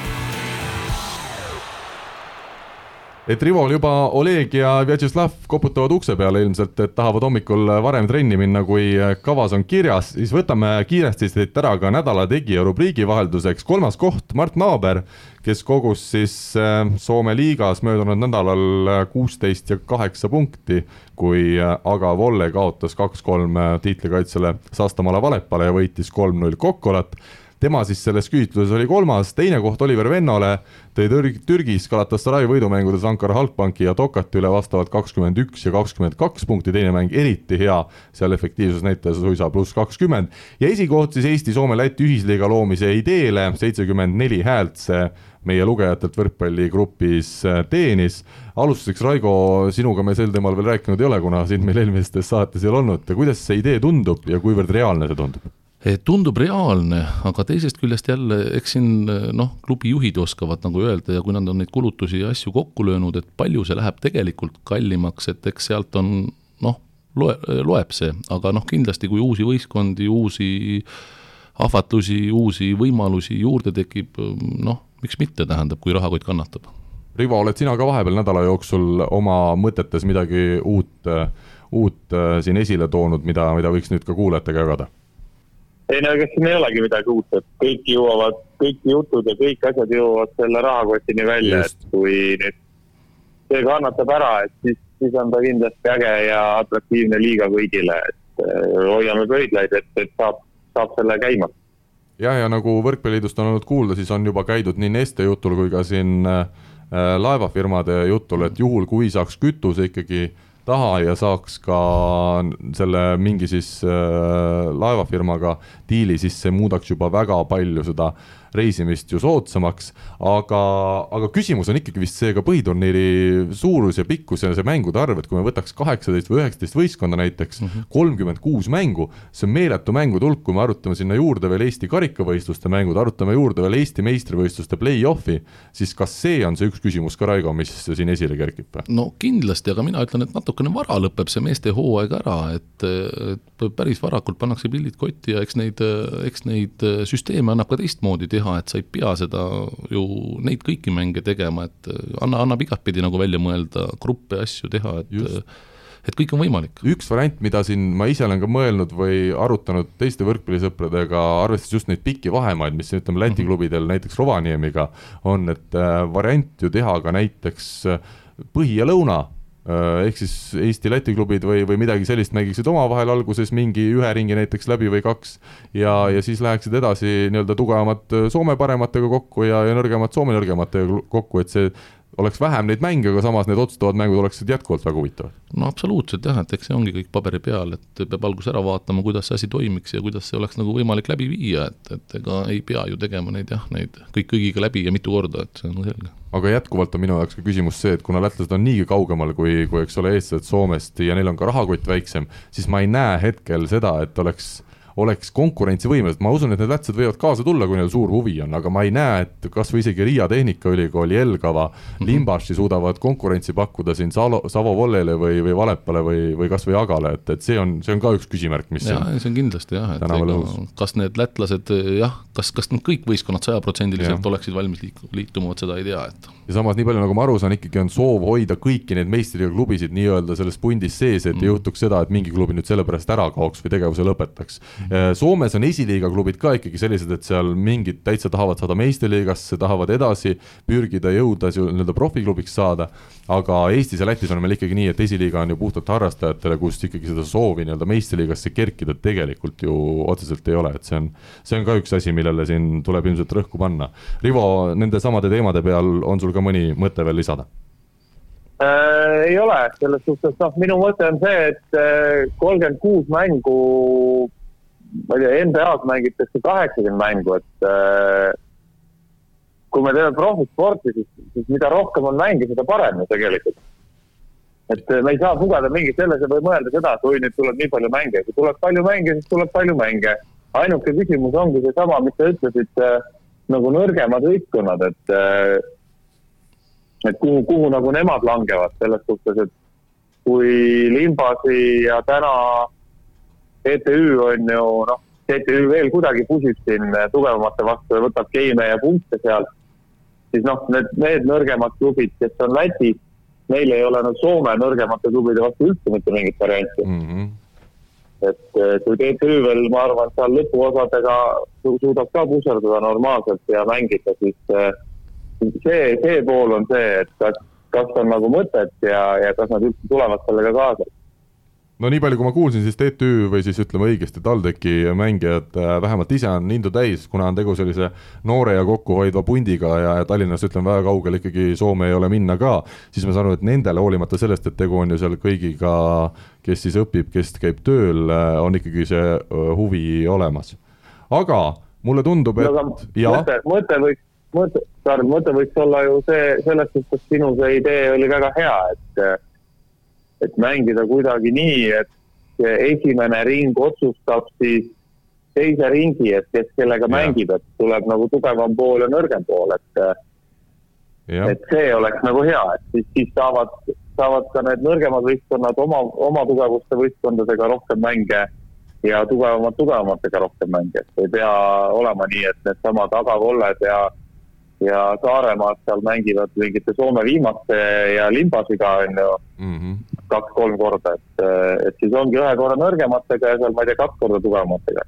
S2: et Rivol juba Oleg ja Vjatšeslav koputavad ukse peale ilmselt, et tahavad hommikul varem trenni minna, kui kavas on kirjas, siis võtame kiiresti siit ära ka nädala tegija rubriigi vahelduseks. kolmas koht, Mart Naaber, kes kogus siis äh, Soome liigas möödunud nädalal kuusteist ja kaheksa punkti, kui äh, aga Volle kaotas kaks-kolm äh, tiitlikaitsele Sastamaale Valepale ja võitis kolm-null Kokkolat tema siis selles küsitluses oli kolmas, teine koht Oliver Vennole tõi Türg-, Türgis Galatasaray võidumängudes Ankara Halkbanki ja Tokati üle vastavalt kakskümmend üks ja kakskümmend kaks punkti, teine mäng eriti hea, seal efektiivsusnäitaja suisa pluss kakskümmend ja esikoht siis Eesti-Soome-Läti ühisliiga loomise ideele, seitsekümmend neli häält see meie lugejatelt võrkpalligrupis äh, teenis. alustuseks, Raigo, sinuga me sel teemal veel rääkinud ei ole, kuna sind meil eelmistes saates ei ole olnud, kuidas see idee tundub ja kuivõrd reaalne see tundub?
S4: Eh, tundub reaalne, aga teisest küljest jälle, eks siin eh, noh, klubi juhid oskavad nagu öelda ja kui nad on neid kulutusi ja asju kokku löönud, et palju see läheb tegelikult kallimaks, et eks sealt on noh, loe, loeb see, aga noh, kindlasti kui uusi võistkondi, uusi ahvatlusi, uusi võimalusi juurde tekib, noh, miks mitte, tähendab, kui rahakott kannatab.
S2: Rivo, oled sina ka vahepeal nädala jooksul oma mõtetes midagi uut, uut eh, siin esile toonud, mida, mida võiks nüüd ka kuulajatega jagada?
S3: Ei no ega siin ei olegi midagi uut, et kõik jõuavad, kõik jutud ja kõik asjad jõuavad selle rahakotini välja, et kui nüüd see kannatab ära, et siis, siis on ta kindlasti äge ja atraktiivne liiga kõigile, et äh, hoiame pöidlaid, et, et saab, saab selle käima.
S2: jah, ja nagu Võrkpalliliidust on olnud kuulda, siis on juba käidud nii Neste jutul kui ka siin äh, laevafirmade jutul, et juhul, kui saaks kütuse ikkagi äh, taha ja saaks ka selle mingi siis äh, laevafirmaga diili, siis see muudaks juba väga palju seda reisimist ju soodsamaks, aga, aga küsimus on ikkagi vist see ka põhiturniiri suurus ja pikkus ja see mängude arv, et kui me võtaks kaheksateist või üheksateist võistkonda näiteks, mhm. kolmkümmend kuus mängu, see on meeletu mängude hulk, kui me arutame sinna juurde veel Eesti karikavõistluste mängud, arutame juurde veel Eesti meistrivõistluste play-off'i, siis kas see on see üks küsimus ka, Raigo, mis siin esile kerkib
S4: no kindlasti, aga mina ütlen, et natukene vara lõpeb see meeste hooaeg ära, et, et päris varakult pannakse pillid kotti ja eks neid, eks neid süsteeme annab ka teistmoodi teha, et sa ei pea seda ju neid kõiki mänge tegema, et anna, annab igatpidi nagu välja mõelda, gruppe, asju teha, et Just et kõik on võimalik.
S2: üks variant, mida siin ma ise olen ka mõelnud või arutanud teiste võrkpallisõpradega, arvestades just neid pikki vahemaid, mis ütleme Läti mhm. klubidel näiteks Rovaniemiga on, et äh, variant ju teha ka näiteks äh, põhi ja lõuna Äh, ehk siis Eesti-Läti klubid või, või midagi sellist mängiksid omavahel alguses mingi ühe ringi näiteks läbi või kaks ja, ja siis läheksid edasi nii-öelda tugevamad Soome parematega kokku ja, ja nõrgemad Soome nõrgematega kokku, et see oleks vähem neid mänge, aga samas need otsustavad mängud oleksid jätkuvalt väga huvitavad.
S4: no absoluutselt jah, et eks see ongi kõik paberi peal, et peab alguses ära vaatama, kuidas see asi toimiks ja kuidas see oleks nagu võimalik läbi viia, et, et ega ei pea ju tegema neid jah, neid kõik kõigiga läbi ja mitu korda, et see on selge.
S2: Aga jätkuvalt on minu jaoks ka küsimus see, et kuna lätlased on niigi kaugemal kui, kui eks ole, eestlased Soomest ja neil on ka rahakott väiksem, siis ma ei näe hetkel seda, et oleks oleks konkurentsivõimelised, ma usun, et need lätlased võivad kaasa tulla, kui neil suur huvi on, aga ma ei näe, et kasvõi isegi Riia Tehnikaülikool, Jelgava mm, -hmm. Limbaši suudavad konkurentsi pakkuda siin Salo, Savo Vollele või, või Valepale või, või kasvõi Agale, et, et see on, see on ka üks küsimärk, mis
S4: ja, see on kindlasti jah, et ega, kas need lätlased jah, kas, kas need kõik võistkonnad sajaprotsendiliselt oleksid valmis liituma, vot seda ei tea, et.
S2: Ja samas, nii palju nagu ma aru saan, ikkagi on soov hoida kõiki neid meistriga klubisid nii-öelda selles pundis sees, et mm. ei juhtuks seda, et mingi klubi nüüd sellepärast ära kaoks või tegevuse lõpetaks. Mm.. Soomes on esiliiga klubid ka ikkagi sellised, et seal mingid täitsa tahavad saada meistriliigasse, tahavad edasi pürgida, jõuda nii-öelda profiklubiks saada, aga Eestis ja Lätis on meil ikkagi nii, et esiliiga on ju puhtalt harrastajatele, kus ikkagi seda soovi nii-öelda meistriliigasse kerkida tegelikult ju otseselt ei ole, et see on, see on ka üks asi, millele siin tuleb ilmselt rõhku panna. Rivo, nende samade teemade peal on sul ka mõni mõte veel lisada?
S3: Äh, ei ole, selles suhtes noh, minu mõte on see, et äh, kolmkümmend kuus mängu ma ei tea, NBA-s mängitakse kaheksakümmend mängu, et äh, kui me teeme profisporti, siis, siis mida rohkem on mänge, seda parem ju tegelikult. et äh, me ei saa pugeda mingi sellesse või mõelda seda, et oi, nüüd tuleb nii palju mänge, kui tuleb palju mänge, siis tuleb palju mänge. Ainuke küsimus ongi seesama, mis sa ütlesid äh,, nagu nõrgemad võistkonnad, et äh, et kuhu, kuhu nagu nemad langevad selles suhtes, et kui Limbasi ja täna TTÜ on ju noh, TTÜ veel kuidagi pusib siin tugevamate vastu ja võtab geime ja punkte sealt, siis noh, need, need nõrgemad klubid, kes on Lätis, neil ei ole nagu Soome nõrgemate klubide vastu üldse mitte mingit varianti
S2: mm. -hmm.
S3: Et eh, kui TTÜ veel, ma arvan, seal lõpuosadega suudab ka puserdada normaalselt ja mängida, siis eh, see, see pool on see, et kas, kas on nagu mõtet ja, ja kas nad üldse tulevad sellega kaasa
S2: no nii palju, kui ma kuulsin, siis TTÜ või siis ütleme õigesti, TalTechi mängijad äh, vähemalt ise on indu täis, kuna on tegu sellise noore ja kokkuhoidva pundiga ja, ja Tallinnas ütleme väga kaugel ikkagi Soome ei ole minna ka, siis ma saan aru, et nendele, hoolimata sellest, et tegu on ju seal kõigiga, kes siis õpib, kes käib tööl, äh, on ikkagi see äh, huvi olemas. aga mulle tundub, et no,
S3: ja mõte, mõte võiks, mõte, Karl, mõte võiks olla ju see, selles suhtes sinu see idee oli väga hea, et et mängida kuidagi nii, et esimene ring otsustab siis teise ringi, et kes kellega ja. mängib, et tuleb nagu tugevam pool ja nõrgem pool, et ja. et see oleks nagu hea, et siis, siis saavad, saavad ka need nõrgemad võistkonnad oma, oma tugevuste võistkondadega rohkem mänge ja tugevamad tugevamatega rohkem mänge, et ei pea olema nii, et needsamad agakolled ja ja Saaremaad seal mängivad mingite Soome viimaste ja limbasiga, on ju mm -hmm., kaks-kolm korda, et, et siis ongi ühe korra nõrgematega ja seal, ma ei tea, kaks korda tugevamatega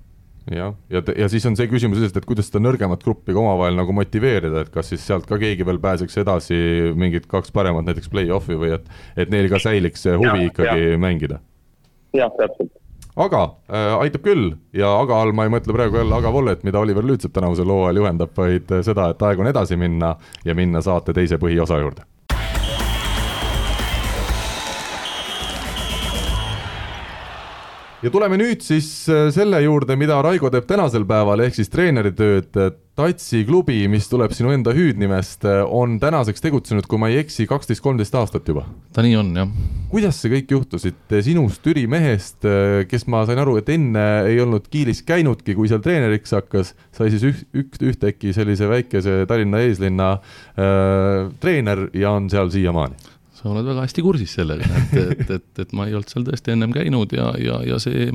S2: jah, ja, ja, ja siis on see küsimus sellest, et kuidas seda nõrgemat gruppi ka omavahel nagu motiveerida, et kas siis sealt ka keegi veel pääseks edasi, mingid kaks paremat näiteks play-off'i või et, et neil ka säiliks see huvi ja, ikkagi ja. mängida?
S3: jah, täpselt
S2: aga äh, aitab küll ja aga all ma ei mõtle praegu jälle aga Vollet, mida Oliver Lüütsepp tänavusel hooajal juhendab, vaid äh, seda, et aeg on edasi minna ja minna saate teise põhiosa juurde. Ja tuleme nüüd siis äh, selle juurde, mida Raigo teeb tänasel päeval, ehk siis treeneritööd. Tatsi klubi, mis tuleb sinu enda hüüdnimest, äh, on tänaseks tegutsenud, kui ma ei eksi, kaksteist, kolmteist aastat juba.
S4: ta nii on, jah.
S2: kuidas see kõik juhtus, et sinust, Türi mehest, äh, kes ma sain aru, et enne ei olnud Kiilis käinudki, kui seal treeneriks hakkas, sai siis üht, üht, ühtäkki sellise väikese Tallinna eeslinna äh, treener ja on seal siiamaani
S4: sa oled väga hästi kursis sellega, et, et, et, et ma ei olnud seal tõesti ennem käinud ja, ja, ja see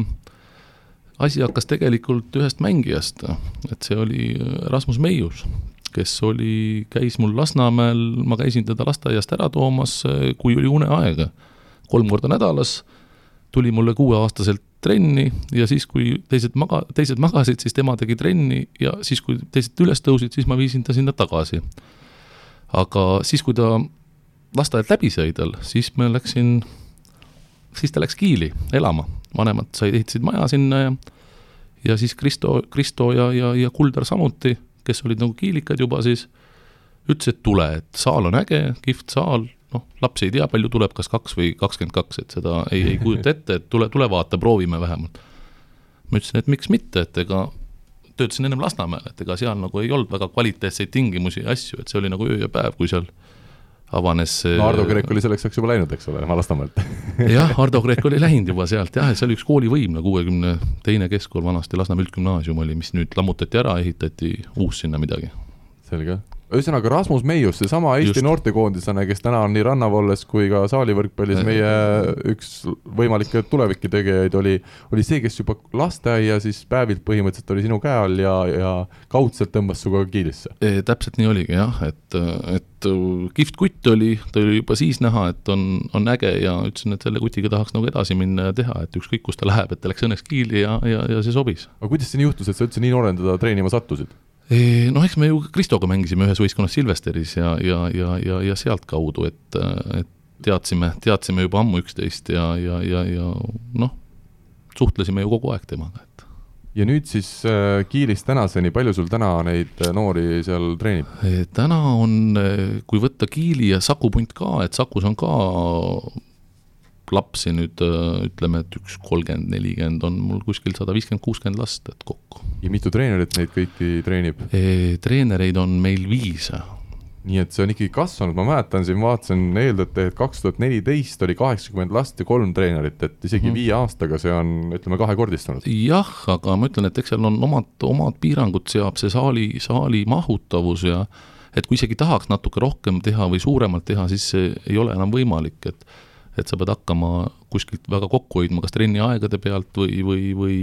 S4: asi hakkas tegelikult ühest mängijast, et see oli Rasmus Meius, kes oli, käis mul Lasnamäel, ma käisin teda lasteaiast ära toomas, kui oli uneaeg. kolm korda nädalas tuli mulle kuueaastaselt trenni ja siis, kui teised maga-, teised magasid, siis tema tegi trenni ja siis, kui teised üles tõusid, siis ma viisin ta sinna tagasi. aga siis, kui ta lasteaialt läbi sai tal, siis ma läksin, siis ta läks Kiili elama, vanemad said, ehitasid maja sinna ja ja siis Kristo, Kristo ja, ja, ja Kuldar samuti, kes olid nagu kiilikad juba siis, ütles, et tule, et saal on äge, kihvt saal, noh, laps ei tea, palju tuleb, kas kaks või kakskümmend kaks, et seda ei, ei kujuta ette, et tule, tule vaata, proovime vähemalt. ma ütlesin, et miks mitte, et ega töötasin ennem Lasnamäel, et ega seal nagu ei olnud väga kvaliteetseid tingimusi ja asju, et see oli nagu öö ja päev, kui seal avanes
S2: no Ardo Kreek oli selleks ajaks juba läinud, eks ole, Lasnamäelt
S4: jah, Ardo Kreek oli läinud juba sealt jah, et see oli üks koolivõim, kuuekümne teine keskkool vanasti, Lasnamäe üldgümnaasium oli, mis nüüd lammutati ära, ehitati uus sinna midagi.
S2: selge ühesõnaga Rasmus Meius, seesama Eesti noortekoondislane, kes täna on nii rannavalles kui ka saalivõrkpallis meie üks võimalikke tuleviku tegijaid, oli, oli see, kes juba lasteaia siis päevilt põhimõtteliselt oli sinu käe all ja, ja kaudselt tõmbas sinuga kiilisse
S4: e,. täpselt nii oligi jah, et, et kihvt kutt oli, ta oli juba siis näha, et on, on äge ja ütlesin, et selle kutiga tahaks nagu edasi minna ja teha, et ükskõik, kus ta läheb, et ta läks õnneks Kiili ja, ja, ja see sobis.
S2: aga kuidas see nii juhtus, et sa üldse nii noorena teda treenima sattusid?
S4: Noh, eks me ju Kristoga mängisime ühes võistkonnas Silvesteris ja, ja, ja, ja, ja sealtkaudu, et, et teadsime, teadsime juba ammu üksteist ja, ja, ja, ja noh, suhtlesime ju kogu aeg temaga, et.
S2: ja nüüd siis äh, Kiilist tänaseni, palju sul täna neid äh, noori seal treenib?
S4: täna on, kui võtta Kiili ja Saku punt ka, et Sakus on ka lapsi nüüd ütleme, et üks kolmkümmend, nelikümmend on mul kuskil sada viiskümmend, kuuskümmend last, et kokku.
S2: ja mitu treenerit neid kõiki treenib
S4: e,? treenereid on meil viis.
S2: nii et see on ikkagi kasvanud, ma mäletan siin, vaatasin eeldate, et kaks tuhat neliteist oli kaheksakümmend last ja kolm treenerit, et isegi mm -hmm. viie aastaga see on, ütleme, kahekordistunud.
S4: jah, aga ma ütlen, et eks seal on omad, omad piirangud seab see saali, saali mahutavus ja et kui isegi tahaks natuke rohkem teha või suuremalt teha, siis see ei ole enam võimalik, et et sa pead hakkama kuskilt väga kokku hoidma, kas trenniaegade pealt või, või, või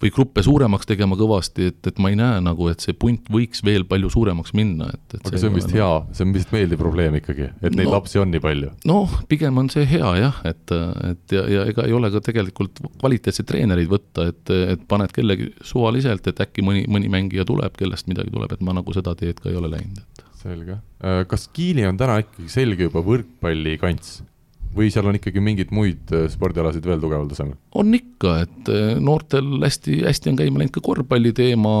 S4: või gruppe suuremaks tegema kõvasti, et, et ma ei näe nagu, et see punt võiks veel palju suuremaks minna, et, et
S2: aga see on vist hea, see on vist meeldiv probleem ikkagi, et neid
S4: No.
S2: lapsi on nii palju.
S4: noh, pigem on see hea jah, et, et ja, ja ega ei ole ka tegelikult kvaliteetseid treenereid võtta, et, et paned kellegi suvaliselt, et äkki mõni, mõni mängija tuleb, kellest midagi tuleb, et ma nagu seda teed ka ei ole läinud, et
S2: selge. kas Kiili on täna ikkagi selge juba võrkpallikants või seal on ikkagi mingeid muid äh, spordialasid veel tugeval tasemel?
S4: on ikka, et eh, noortel hästi, hästi on käima läinud ka korvpalli teema,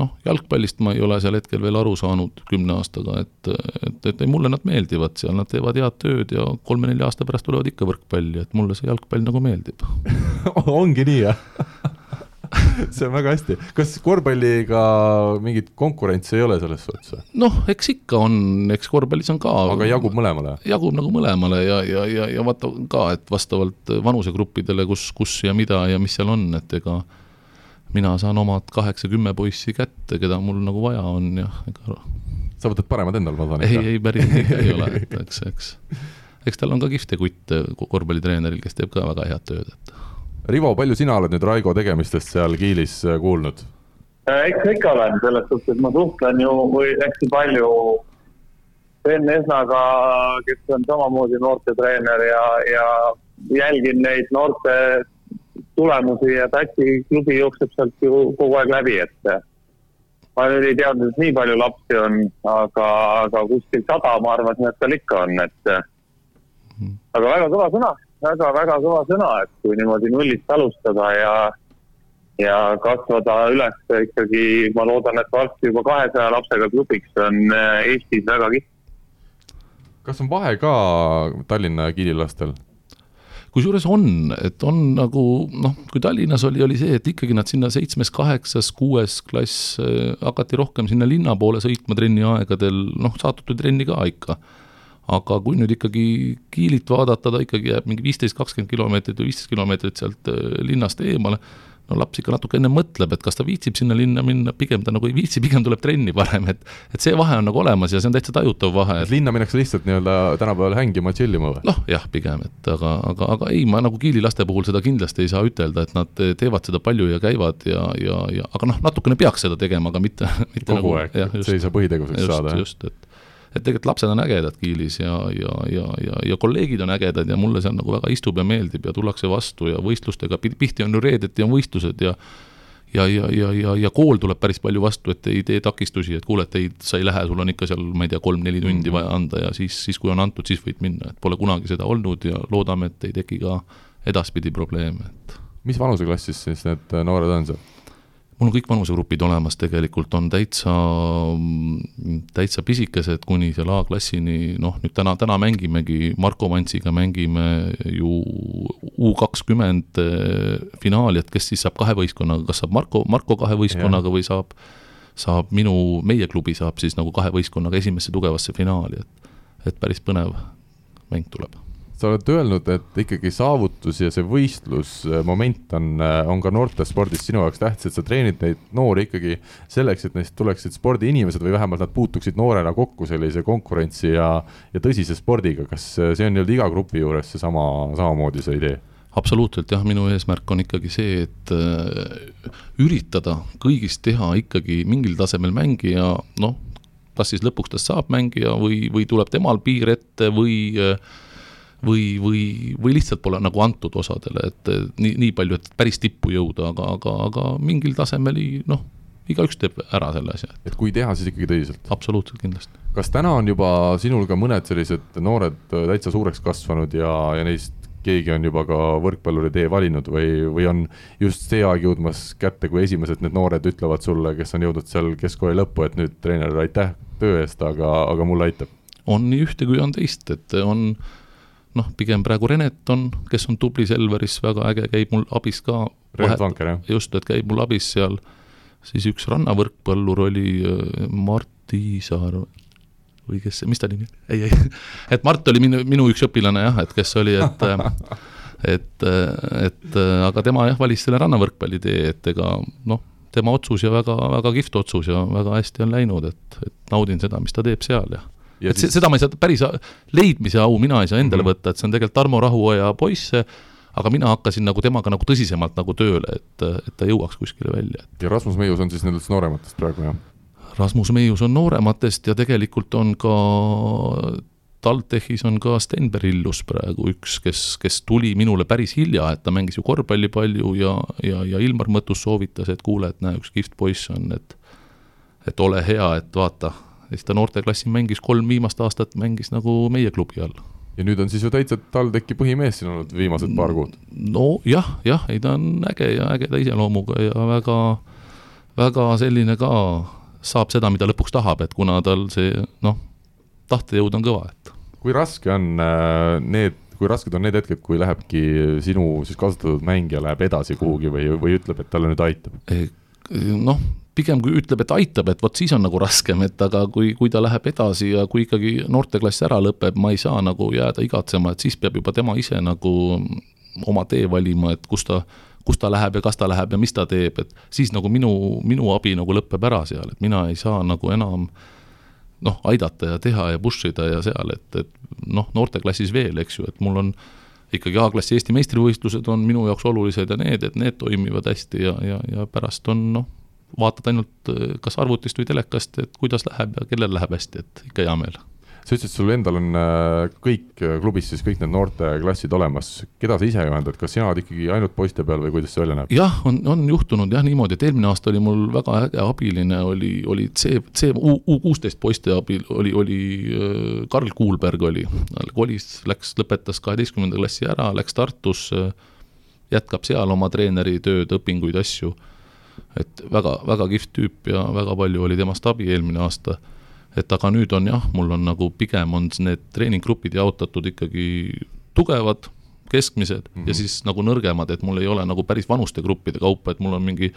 S4: noh, jalgpallist ma ei ole seal hetkel veel aru saanud kümne aastaga, et, et, et ei, mulle nad meeldivad seal, nad teevad head tööd ja kolme-nelja aasta pärast tulevad ikka võrkpalli, et mulle see jalgpall nagu meeldib.
S2: ongi nii, jah see on väga hästi. kas korvpalliga mingit konkurentsi ei ole selles suhtes või?
S4: noh, eks ikka on, eks korvpallis on ka
S2: aga jagub mõlemale?
S4: jagub nagu mõlemale ja, ja, ja, ja vaata ka, et vastavalt vanusegruppidele, kus, kus ja mida ja mis seal on, et ega mina saan omad kaheksa-kümme poissi kätte, keda mul nagu vaja on ja ega
S2: sa võtad paremad endal, ma saan
S4: ei, ei päris nii ei ole, et eks, eks eks tal on ka kihvte kutte korvpallitreeneril, kes teeb ka väga head tööd, et
S2: Rivo, palju sina oled nüüd Raigo tegemistest seal Kiilis äh, kuulnud?
S3: eks ikka olen, selles suhtes ma suhtlen ju hästi palju Sven Esnaga, kes on samamoodi noortetreener ja, ja jälgin neid noorte tulemusi ja Täti klubi jookseb sealt ju kogu aeg läbi, et ma nüüd ei teadnud, et nii palju lapsi on, aga, aga kuskil sada, ma arvan, et seal ikka on, et aga väga kõva sõna väga-väga kõva sõna, et kui niimoodi nullist alustada ja, ja kasvada üles ikkagi, ma loodan, et varsti juba kahesaja lapsega klubiks on äh, Eestis väga kihvt.
S2: kas on vahe ka Tallinna ja Kiili lastel?
S4: kusjuures on, et on nagu noh, kui Tallinnas oli, oli see, et ikkagi nad sinna seitsmes, kaheksas, kuues klass äh, hakati rohkem sinna linna poole sõitma trenniaegadel, noh, saatuti trenni ka ikka aga kui nüüd ikkagi Kiilit vaadata, ta ikkagi jääb mingi viisteist, kakskümmend kilomeetrit või viisteist kilomeetrit sealt linnast eemale, no laps ikka natuke enne mõtleb, et kas ta viitsib sinna linna minna, pigem ta nagu ei viitsi, pigem tuleb trenni parem, et et see vahe on nagu olemas ja see on täitsa tajutav vahe.
S2: et linna minnakse lihtsalt nii-öelda tänapäeval hängima, chill ima või?
S4: noh, jah, pigem, et aga, aga, aga ei, ma nagu Kiili laste puhul seda kindlasti ei saa ütelda, et nad teevad seda palju ja käivad ja, ja, ja aga noh, natukene peaks seda tegema, aga mitte, mitte
S2: kogu
S4: nagu,
S2: aeg, et see ei saa põhitegevuseks saada,
S4: just, et et tegelikult lapsed on ägedad Kiilis ja, ja, ja, ja, ja kolleegid on ägedad ja mulle seal nagu väga istub ja meeldib ja tullakse vastu ja võistlustega, tihti on ju reedeti on võistlused ja ja, ja, ja, ja, ja kool tuleb päris palju vastu, et ei tee takistusi, et kuule, et ei, sa ei lähe, sul on ikka seal, ma ei tea, kolm-neli tundi
S2: Mhm.
S4: vaja anda ja siis, siis kui on antud, siis võid minna, et pole kunagi seda olnud ja loodame, et ei teki ka edaspidi probleeme, et
S2: mis vanuseklassis siis need noored on seal?
S4: Mul on kõik vanusegrupid olemas tegelikult, on täitsa, täitsa pisikesed kuni seal A-klassini, noh nüüd täna, täna mängimegi, Marko Vantsiga mängime ju U kakskümmend finaali, et kes siis saab kahe võistkonnaga, kas saab Marko, Marko kahe võistkonnaga või saab saab minu, meie klubi saab siis nagu kahe võistkonnaga esimesse tugevasse finaali, et et päris põnev mäng tuleb
S2: sa oled öelnud, et ikkagi saavutus ja see võistlusmoment on, on ka noortespordis sinu jaoks tähtis, et sa treenid neid noori ikkagi selleks, et neist tuleksid spordiinimesed või vähemalt nad puutuksid noorena kokku sellise konkurentsi ja, ja tõsise spordiga. kas see on nii-öelda iga grupi juures seesama, samamoodi see idee?
S4: absoluutselt jah, minu eesmärk on ikkagi see, et äh, üritada kõigist teha ikkagi mingil tasemel mängija, noh, kas siis lõpuks tast saab mängija või, või tuleb temal piir ette või äh, või, või, või lihtsalt pole nagu antud osadele, et nii, nii palju, et päris tippu jõuda, aga, aga, aga mingil tasemel noh, igaüks teeb ära selle asja.
S2: et kui teha, siis ikkagi tõsiselt?
S4: absoluutselt, kindlasti.
S2: kas täna on juba sinul ka mõned sellised noored täitsa suureks kasvanud ja, ja neist keegi on juba ka võrkpalluri tee valinud või, või on just see aeg jõudmas kätte, kui esimesed need noored ütlevad sulle, kes on jõudnud seal keskkooli lõppu, et nüüd treener, aitäh töö eest, aga, aga mulle aitab?
S4: on nii ühte kui on teist, et on noh, pigem praegu Renet on, kes on tubli Selveris, väga äge, käib mul abis ka. Just, et käib mul abis seal, siis üks rannavõrkpallur oli äh, Mart Iisaar või kes mis ta nimi, ei, ei, et Mart oli minu, minu üks õpilane jah, et kes oli, et et, et aga tema jah, valis selle rannavõrkpalli tee, et ega noh, tema otsus ja väga, väga kihvt otsus ja väga hästi on läinud, et, et naudin seda, mis ta teeb seal Ja et
S2: siis...
S4: seda ma ei saa, päris leidmise au mina ei saa endale mm -hmm. võtta, et see on tegelikult Tarmo Rahuoja poiss, aga mina hakkasin nagu temaga nagu tõsisemalt nagu tööle, et, et ta jõuaks kuskile välja.
S2: ja Rasmus Meius on siis nendest noorematest praegu, jah?
S4: Rasmus Meius on noorematest ja tegelikult on ka TalTechis on ka Stenber Illus praegu üks, kes, kes tuli minule päris hilja, et ta mängis ju korvpalli palju ja, ja, ja Ilmar Mõttus soovitas, et kuule, et näe, üks kihvt poiss on, et et ole hea, et vaata. Siis ta noorteklassi mängis kolm viimast aastat, mängis nagu meie klubi all.
S2: ja nüüd on siis ju täitsa TalTechi põhimees siin olnud viimased paar kuud.
S4: no jah, ei ta on äge ja ägeda iseloomuga ja väga, väga selline ka saab seda, mida lõpuks tahab, et kuna tal see noh, tahtejõud on kõva, et.
S2: kui raske on äh, need, kui rasked on need hetked, kui lähebki sinu siis kasutatud mängija läheb edasi kuhugi või, või ütleb, et talle nüüd aitab?
S4: noh, pigem kui ütleb, et aitab, et vot siis on nagu raskem, et aga kui, kui ta läheb edasi ja kui ikkagi noorteklass ära lõpeb, ma ei saa nagu jääda igatsema, et siis peab juba tema ise nagu oma tee valima, et kus ta kus ta läheb ja kas ta läheb ja mis ta teeb, et siis nagu minu, minu abi nagu lõpeb ära seal, et mina ei saa nagu enam noh, aidata ja teha ja push ida ja seal, et, et noh, noorteklassis veel, eks ju, et mul on ikkagi A-klassi Eesti meistrivõistlused on minu jaoks olulised ja need, et need toimivad hästi ja, ja, ja pärast on noh, vaatad ainult kas arvutist või telekast, et kuidas läheb ja kellel läheb hästi, et ikka hea meel.
S2: Sa ütlesid, sul endal on äh, kõik äh, klubis siis kõik need noorteklassid olemas, keda sa ise juhendad, kas sina oled ikkagi ainult poiste peal või kuidas see välja näeb?
S4: jah, on, on juhtunud jah niimoodi, et eelmine aasta oli mul väga äge abiline, oli, oli C, C, U, U kuusteist poiste abil, oli, oli äh, Karl Kuulberg oli, kolis, läks, lõpetas kaheteistkümnenda klassi ära, läks Tartusse, jätkab seal oma treeneri tööd, õpinguid, asju, et väga, väga kihvt tüüp ja väga palju oli temast abi eelmine aasta et aga nüüd on jah, mul on nagu pigem on need treeninggrupid jaotatud ikkagi tugevad, keskmised mm -hmm. ja mhm. siis nagu nõrgemad, et mul ei ole nagu päris vanuste gruppide kaupa, et mul on mingi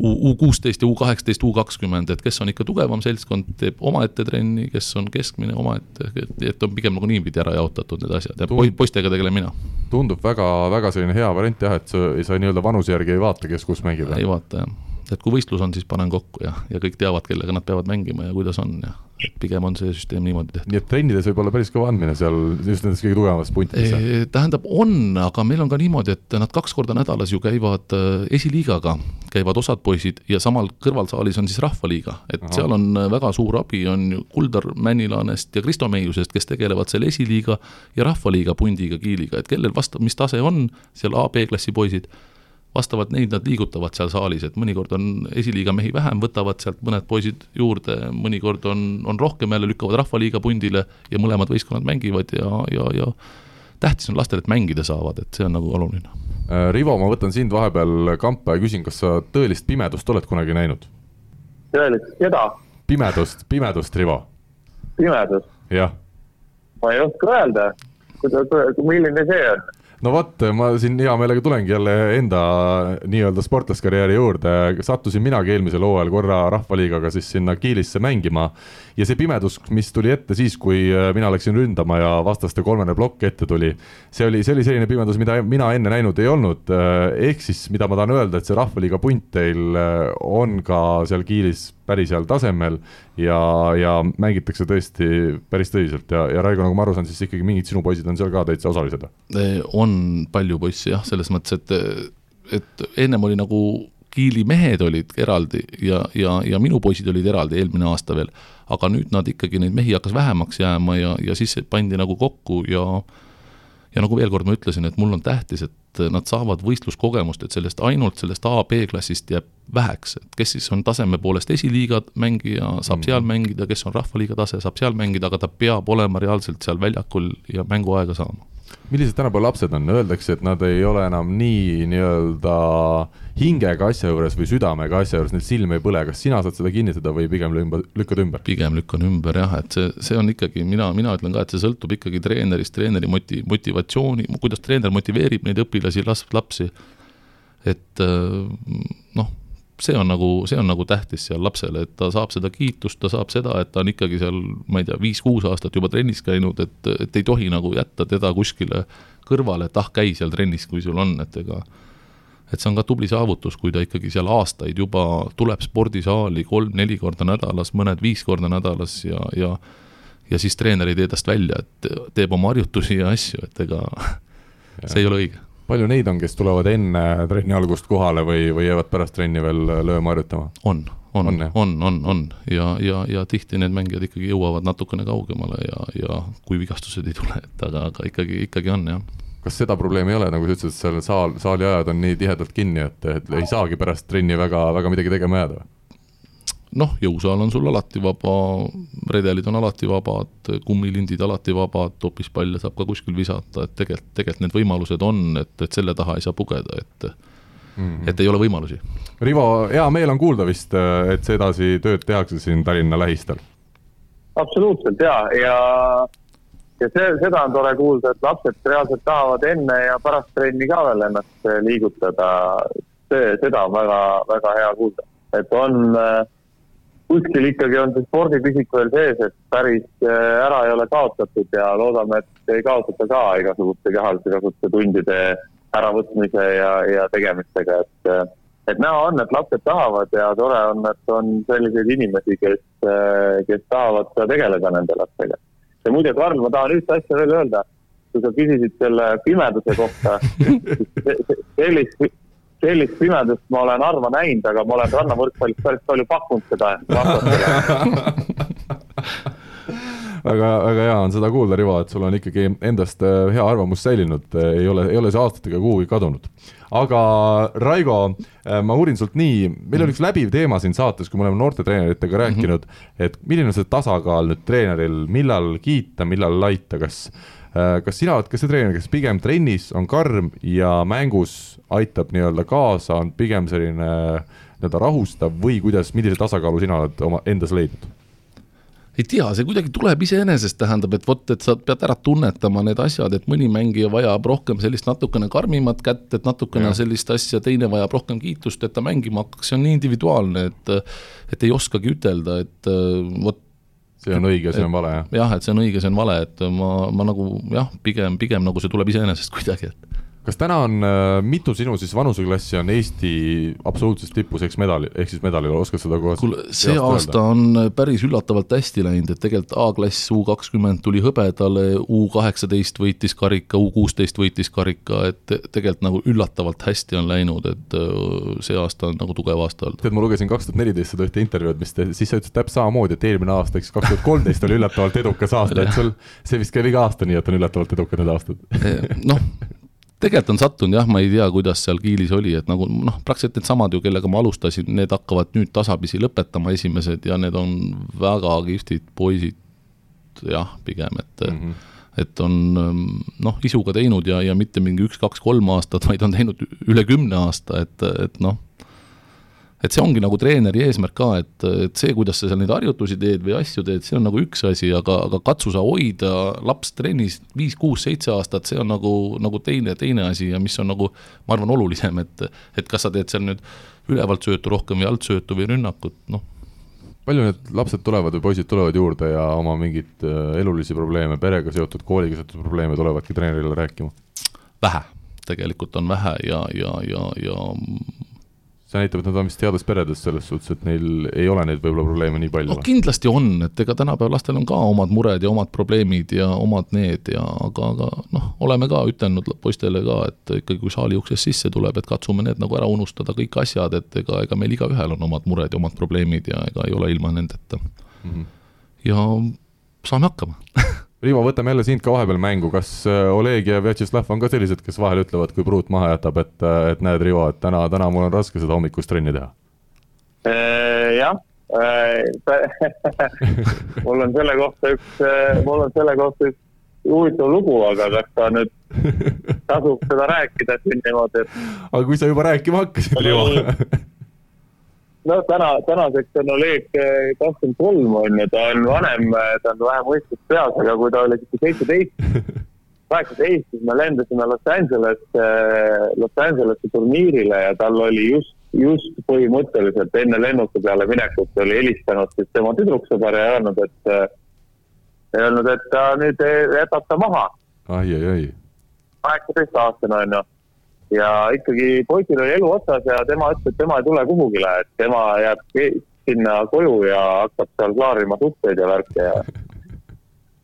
S4: U, kuusteist ja U kaheksateist, U kakskümmend, et kes on ikka tugevam seltskond, teeb omaette trenni, kes on keskmine omaette, et on pigem nagu niipidi ära jaotatud need asjad ja Tund... poistega tegelen mina.
S2: tundub väga, väga selline hea variant jah, et sa, sa nii-öelda vanuse järgi ei vaata, kes kus mängib.
S4: ei vaata jah et kui võistlus on, siis panen kokku ja, ja kõik teavad, kellega nad peavad mängima ja kuidas on ja et pigem on see süsteem niimoodi tehtud.
S2: nii et trennides võib olla päris kõva andmine seal just nendes kõige tugevamates puntides?
S4: tähendab, on, aga meil on ka niimoodi, et nad kaks korda nädalas ju käivad äh, esiliigaga, käivad osad poisid ja samal kõrvalsaalis on siis rahvaliiga, et Aha. seal on äh, väga suur abi, on ju Kuldar Männilaanest ja Kristo Meiusest, kes tegelevad selle esiliiga ja rahvaliiga pundiga, kiiliga, et kellel vastav, mis tase on, seal A, B-klassi poisid vastavalt neid nad liigutavad seal saalis, et mõnikord on esiliiga mehi vähem, võtavad sealt mõned poisid juurde, mõnikord on, on rohkem jälle, lükkavad Rahvaliiga pundile ja mõlemad võistkonnad mängivad ja, ja, ja tähtis on lastel, et mängida saavad, et see on nagu oluline.
S2: Äh, Rivo, ma võtan sind vahepeal kampa ja küsin, kas sa tõelist pimedust oled kunagi näinud?
S3: tõelist, keda?
S2: pimedust, pimedust, Rivo.
S3: pimedust?
S2: jah.
S3: ma ei oska öelda, kuidas, milline see on
S2: no vot, ma siin hea meelega tulengi jälle enda nii-öelda sportlaskarjääri juurde, sattusin minagi eelmisel hooajal korra Rahvaliigaga siis sinna Kiilisse mängima ja see pimedus, mis tuli ette siis, kui äh, mina läksin ründama ja vastaste kolmene plokk ette tuli, see oli, see oli selline pimedus, mida mina enne näinud ei olnud, äh, ehk siis mida ma tahan öelda, et see Rahvaliiga punt teil äh, on ka seal Kiilis päris heal tasemel ja, ja mängitakse tõesti päris tõsiselt. Ja, ja Raigo, nagu ma aru saan, siis ikkagi mingid sinu poisid on seal ka täitsa osalised?
S4: on palju poisse jah, selles mõttes, et, et ennem oli nagu Kiili mehed olid eraldi ja, ja, ja minu poisid olid eraldi eelmine aasta veel, aga nüüd nad ikkagi, neid mehi hakkas vähemaks jääma ja, ja siis pandi nagu kokku ja ja nagu veel kord ma ütlesin, et mul on tähtis, et nad saavad võistluskogemust, et sellest ainult sellest A-B-klassist jääb väheks, et kes siis on taseme poolest esiliiga mängija, saab mm. seal mängida, kes on rahvaliiga tase, saab seal mängida, aga ta peab olema reaalselt seal väljakul ja mänguaega saama
S2: millised tänapäeva lapsed on, öeldakse, et nad ei ole enam nii nii-öelda hingega asja juures või südamega asja juures, neil silm ei põle, kas sina saad seda kinnitada või pigem lümba, lükkad ümber?
S4: pigem lükkan ümber jah, et see, see on ikkagi, mina, mina ütlen ka, et see sõltub ikkagi treenerist, treeneri moti-, motivatsiooni, kuidas treener motiveerib neid õpilasi, las-, lapsi, et noh, see on nagu, see on nagu tähtis seal lapsele, et ta saab seda kiitust, ta saab seda, et ta on ikkagi seal, ma ei tea, viis-kuus aastat juba trennis käinud, et, et ei tohi nagu jätta teda kuskile kõrvale, et ah, käi seal trennis, kui sul on, et ega et see on ka tubli saavutus, kui ta ikkagi seal aastaid juba tuleb spordisaali kolm-neli korda nädalas, mõned viis korda nädalas ja, ja ja siis treener ei tee tast välja, et teeb oma harjutusi ja asju, et ega see ei ole õige.
S2: Palju neid on, kes tulevad enne trenni algust kohale või, või jäävad pärast trenni veel lööma harjutama?
S4: on, on, on, on, on, on ja, ja, ja tihti need mängijad ikkagi jõuavad natukene kaugemale ja, ja kui vigastused ei tule, et aga, aga ikkagi, ikkagi on jah
S2: kas seda probleemi ei ole, nagu sa ütlesid, seal saal, saali ajad on nii tihedalt kinni, et, et ei saagi pärast trenni väga, väga midagi tegema jääda või?
S4: Noh, jõusaal on sul alati vaba, redelid on alati vabad, kummilindid alati vabad, topispalle saab ka kuskil visata, et tegelikult, tegelikult need võimalused on, et, et selle taha ei saa pugeda, et mm -hmm. et ei ole võimalusi.
S2: Rivo, hea meel on kuulda vist, et sedasi tööd tehakse siin Tallinna lähistel.
S3: absoluutselt ja, ja ja see, seda on tore kuulda, et lapsed reaalselt tahavad enne ja pärast trenni ka veel ennast liigutada. see, seda on väga, väga hea kuulda, et on äh, kuskil ikkagi on see spordipisik veel sees, et päris äh, ära ei ole kaotatud ja loodame, et ei kaotata ka igasuguste kehalise kasutuse tundide äravõtmise ja, ja tegemistega, et äh, et näha on, et lapsed tahavad ja tore on, et on selliseid inimesi, kes, äh, kes tahavad ka tegeleda nende lastega. ja muide, Karl, ma tahan ühte asja veel öelda. kui sa küsisid selle pimeduse kohta, sellist sellist pimedust ma olen harva näinud, aga ma olen rannavõrkpallis päris palju pakkunud seda
S2: väga, väga hea on seda kuulda, Rivo, et sul on ikkagi endast äh, hea arvamus säilinud, ei ole, ei ole see aastatega kuhugi kadunud. aga Raigo, äh, ma uurin sult nii, meil oli üks läbiv teema siin saates, kui me oleme noortetreeneritega rääkinud mm, -hmm. et milline on see tasakaal nüüd treeneril, millal kiita, millal laita, kas Äh, kas sina oled ka see treener, kes pigem trennis on karm ja mängus aitab nii-öelda kaasa, on pigem selline nii-öelda rahustav või kuidas, millise tasakaalu sina oled oma endas leidnud?
S4: ei tea, see kuidagi tuleb iseenesest, tähendab, et vot, et sa pead ära tunnetama need asjad, et mõni mängija vajab rohkem sellist natukene karmimat kätt, et natukene ja. sellist asja, teine vajab rohkem kiitust, et ta mängima hakkaks, see on nii individuaalne, et et ei oskagi ütelda, et vot
S2: see on õige, see on vale, jah?
S4: jah, et see on õige, see on vale, et ma, ma nagu jah, pigem, pigem nagu see tuleb iseenesest kuidagi, et
S2: kas täna on, äh, mitu sinu siis vanuseklassi on Eesti absoluutses tipus eksmedali, ehk siis medalil, oskad seda kohe
S4: kuule, see aasta öelda? on päris üllatavalt hästi läinud, et tegelikult A-klass U kakskümmend tuli hõbedale, U kaheksateist võitis karika, U kuusteist võitis karika, et tegelikult nagu üllatavalt hästi on läinud, et äh, see aasta on nagu tugev aasta olnud.
S2: tead, ma lugesin kaks tuhat neliteist seda ühte intervjuud, mis te, siis sa ütlesid täpselt samamoodi, et eelmine aasta, siis kaks tuhat kolmteist oli üllatavalt edukas aasta, et sul, see vist käib iga aasta nii, et on üllatavalt edukad need aastad.
S4: noh tegelikult on sattunud jah, ma ei tea, kuidas seal Kiilis oli, et nagu noh, praktiliselt needsamad ju, kellega ma alustasin, need hakkavad nüüd tasapisi lõpetama, esimesed, ja need on väga kihvtid poisid, jah, pigem, et mm -hmm. et on noh, isuga teinud ja, ja mitte mingi üks-kaks-kolm aastat, vaid on teinud üle kümne aasta, et, et noh et see ongi nagu treeneri eesmärk ka, et, et see, kuidas sa seal neid harjutusi teed või asju teed, see on nagu üks asi, aga, aga katsu sa hoida laps trennis viis, kuus, seitse aastat, see on nagu, nagu teine, teine asi ja mis on nagu, ma arvan, olulisem, et, et kas sa teed seal nüüd ülevalt söötu rohkem või altsöötu või rünnakut, noh.
S2: palju need lapsed tulevad või poisid tulevad juurde ja oma mingeid äh, elulisi probleeme, perega seotud, kooliga seotud probleeme tulevadki treenerile rääkima?
S4: vähe, tegelikult on vähe ja, ja, ja, ja
S2: see näitab, et nad on vist heades peredes selles suhtes, et neil ei ole neid võib-olla probleeme nii palju
S4: no,. kindlasti on, et ega tänapäeva lastel on ka omad mured ja omad probleemid ja omad need ja aga, aga noh, oleme ka ütelnud poistele ka, et ikkagi kui saali uksest sisse tuleb, et katsume need nagu ära unustada, kõik asjad, et ega, ega meil igaühel on omad mured ja omad probleemid ja ega ei ole ilma nendeta mm. -hmm. ja saame hakkama
S2: Rivo, võtame jälle sind ka vahepeal mängu, kas äh, Oleg ja Vjatšeslav on ka sellised, kes vahel ütlevad, kui pruut maha jätab, et, äh, et näed, Rivo, et täna, täna mul on raske seda hommikust trenni teha?
S3: Äh, jah, mul on selle kohta üks, mul on selle kohta üks huvitav lugu, aga kas ta nüüd tasub seda rääkida siin niimoodi, et.
S2: aga kui sa juba rääkima hakkasid, Rivo
S3: no täna, tänaseks on Oleg eh, kakskümmend kolm on ju, ta on vanem, eh, ta on vähem mõistust peas, aga kui ta oli sihuke seitseteist, kaheksateist, siis me lendasime Los Angeles, eh, Los Angelesi turniirile ja tal oli just, just põhimõtteliselt enne lennuki peale minekut oli helistanud siis tema tüdruksõber ja öelnud, et, öelnud, et ta nüüd jätab ta maha
S2: ai,. ai-ai-ai.
S3: kaheksateistaastane on ju ja ikkagi poisil oli elu otsas ja tema ütles, et tema ei tule kuhugile, et tema jääb sinna koju ja hakkab seal klaarima suhteid ja värke ja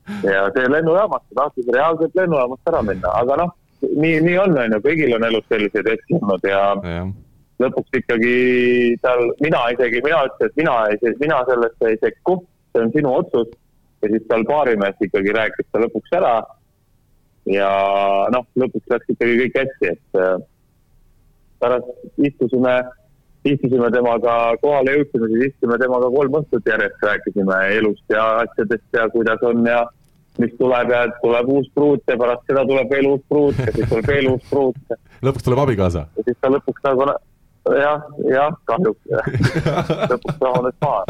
S3: ja see lennujaamast, ta tahtis reaalselt lennujaamast ära minna, aga noh, nii, nii on, on ju, kõigil on elus selliseid hetki olnud ja, ja lõpuks ikkagi tal, mina isegi, mina ütlesin, et mina ei, mina sellesse ei sekku, see on sinu otsus. ja siis tal baarimees ikkagi rääkis ta lõpuks ära. Ja noh, lõpuks läks ikkagi kõik hästi, et äh, pärast istusime, istusime temaga, kohale jõudsime, siis istusime temaga kolm õhtut järjest, rääkisime elust ja asjadest ja kuidas on ja mis tuleb ja tuleb uus pruut ja pärast seda tuleb veel uus pruut ja siis tuleb veel uus pruut.
S2: lõpuks tuleb abikaasa?
S3: ja siis ta lõpuks nagu jah, jah, kahjuks lõpuks rahunes maha.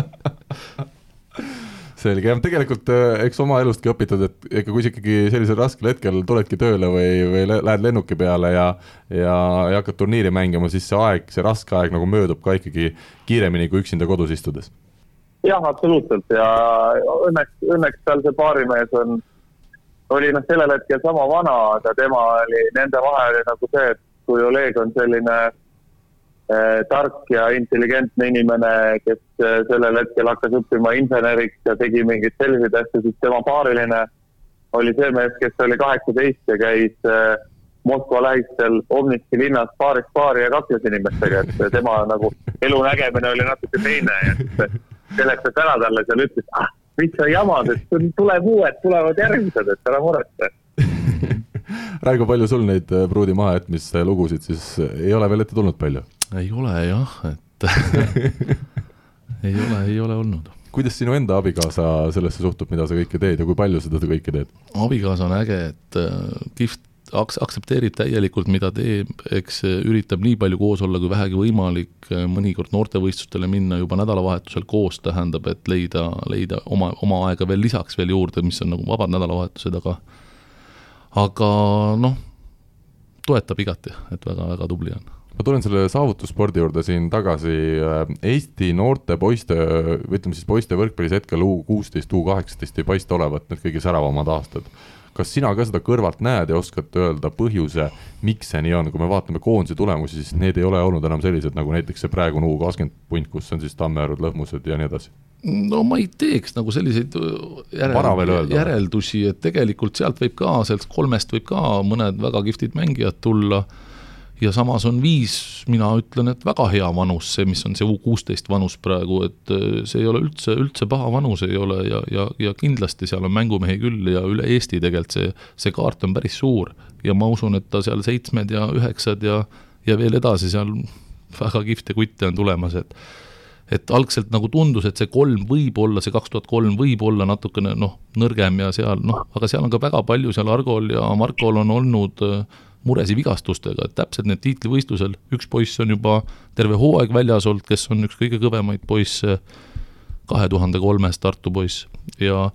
S2: selge, jah, tegelikult eh, eks oma elustki õpitud, et ega kui sa ikkagi sellisel raskel hetkel tuledki tööle või, või lähed lennuki peale ja ja, ja hakkad turniiri mängima, siis see aeg, see raske aeg nagu möödub ka ikkagi kiiremini kui üksinda kodus istudes.
S3: jah, absoluutselt ja õnneks, õnneks tal see baarimees on, oli noh, sellel hetkel sama vana, aga tema oli, nende vahe oli nagu see, et kui Oleg on selline Eh, tark ja intelligentne inimene, kes eh, sellel hetkel hakkas õppima inseneriks ja tegi mingeid selliseid asju, siis tema paariline oli see mees, kes oli kaheksateist ja käis eh, Moskva lähistel Omniski linnas paarist paari ja kakles inimestega, et tema nagu elu nägemine oli natuke teine ja siis seletas ära talle seal, ütles, ah, mis sa jamad, et tuleb uued, tulevad järgmised, et ära muretse
S2: Raigo, palju sul neid pruudi mahajätmise lugusid siis ei ole veel ette tulnud palju?
S4: Ei ole jah, et ei ole, ei ole olnud.
S2: kuidas sinu enda abikaasa sellesse suhtub, mida sa kõike teed ja kui palju seda kõike teed?
S4: abikaasa on äge, et äh, kihvt aks-, aktsepteerib täielikult, mida teeb, eks üritab nii palju koos olla kui vähegi võimalik, mõnikord noortevõistlustele minna juba nädalavahetusel koos, tähendab, et leida, leida oma, oma aega veel lisaks veel juurde, mis on nagu vabad nädalavahetused, aga aga noh, toetab igati, et väga-väga tubli on
S2: ma tulen selle saavutusspordi juurde siin tagasi, äh, Eesti noorte poiste, ütleme siis poiste võrkpallis hetkel U kuusteist, U kaheksateist ei paista olevat need kõige säravamad aastad. kas sina ka seda kõrvalt näed ja oskad öelda põhjuse, miks see nii on, kui me vaatame koondise tulemusi, siis need ei ole olnud enam sellised, nagu näiteks see praegune U kakskümmend punt, kus on siis Tammejärud, Lõhmused ja nii edasi?
S4: no ma ei teeks nagu selliseid äh, järel, järeldusi, et tegelikult sealt võib ka, sealt kolmest võib ka mõned väga kihvtid mängijad tulla ja samas on viis, mina ütlen, et väga hea vanus, see, mis on see U kuusteist vanus praegu, et äh, see ei ole üldse, üldse paha vanus ei ole ja, ja, ja kindlasti seal on mängumehi küll ja üle Eesti tegelikult see, see kaart on päris suur. ja ma usun, et ta seal seitsmed ja üheksad ja, ja veel edasi seal väga kihvte kutte on tulemas, et et algselt nagu tundus, et see kolm võib olla, see kaks tuhat kolm võib olla natukene noh, nõrgem ja seal noh, aga seal on ka väga palju seal Argol ja Markol on olnud äh, muresid vigastustega, et täpselt need tiitlivõistlusel, üks poiss on juba terve hooaeg väljas olnud, kes on üks kõige kõvemaid poisse, kahe tuhande kolmes Tartu poiss ja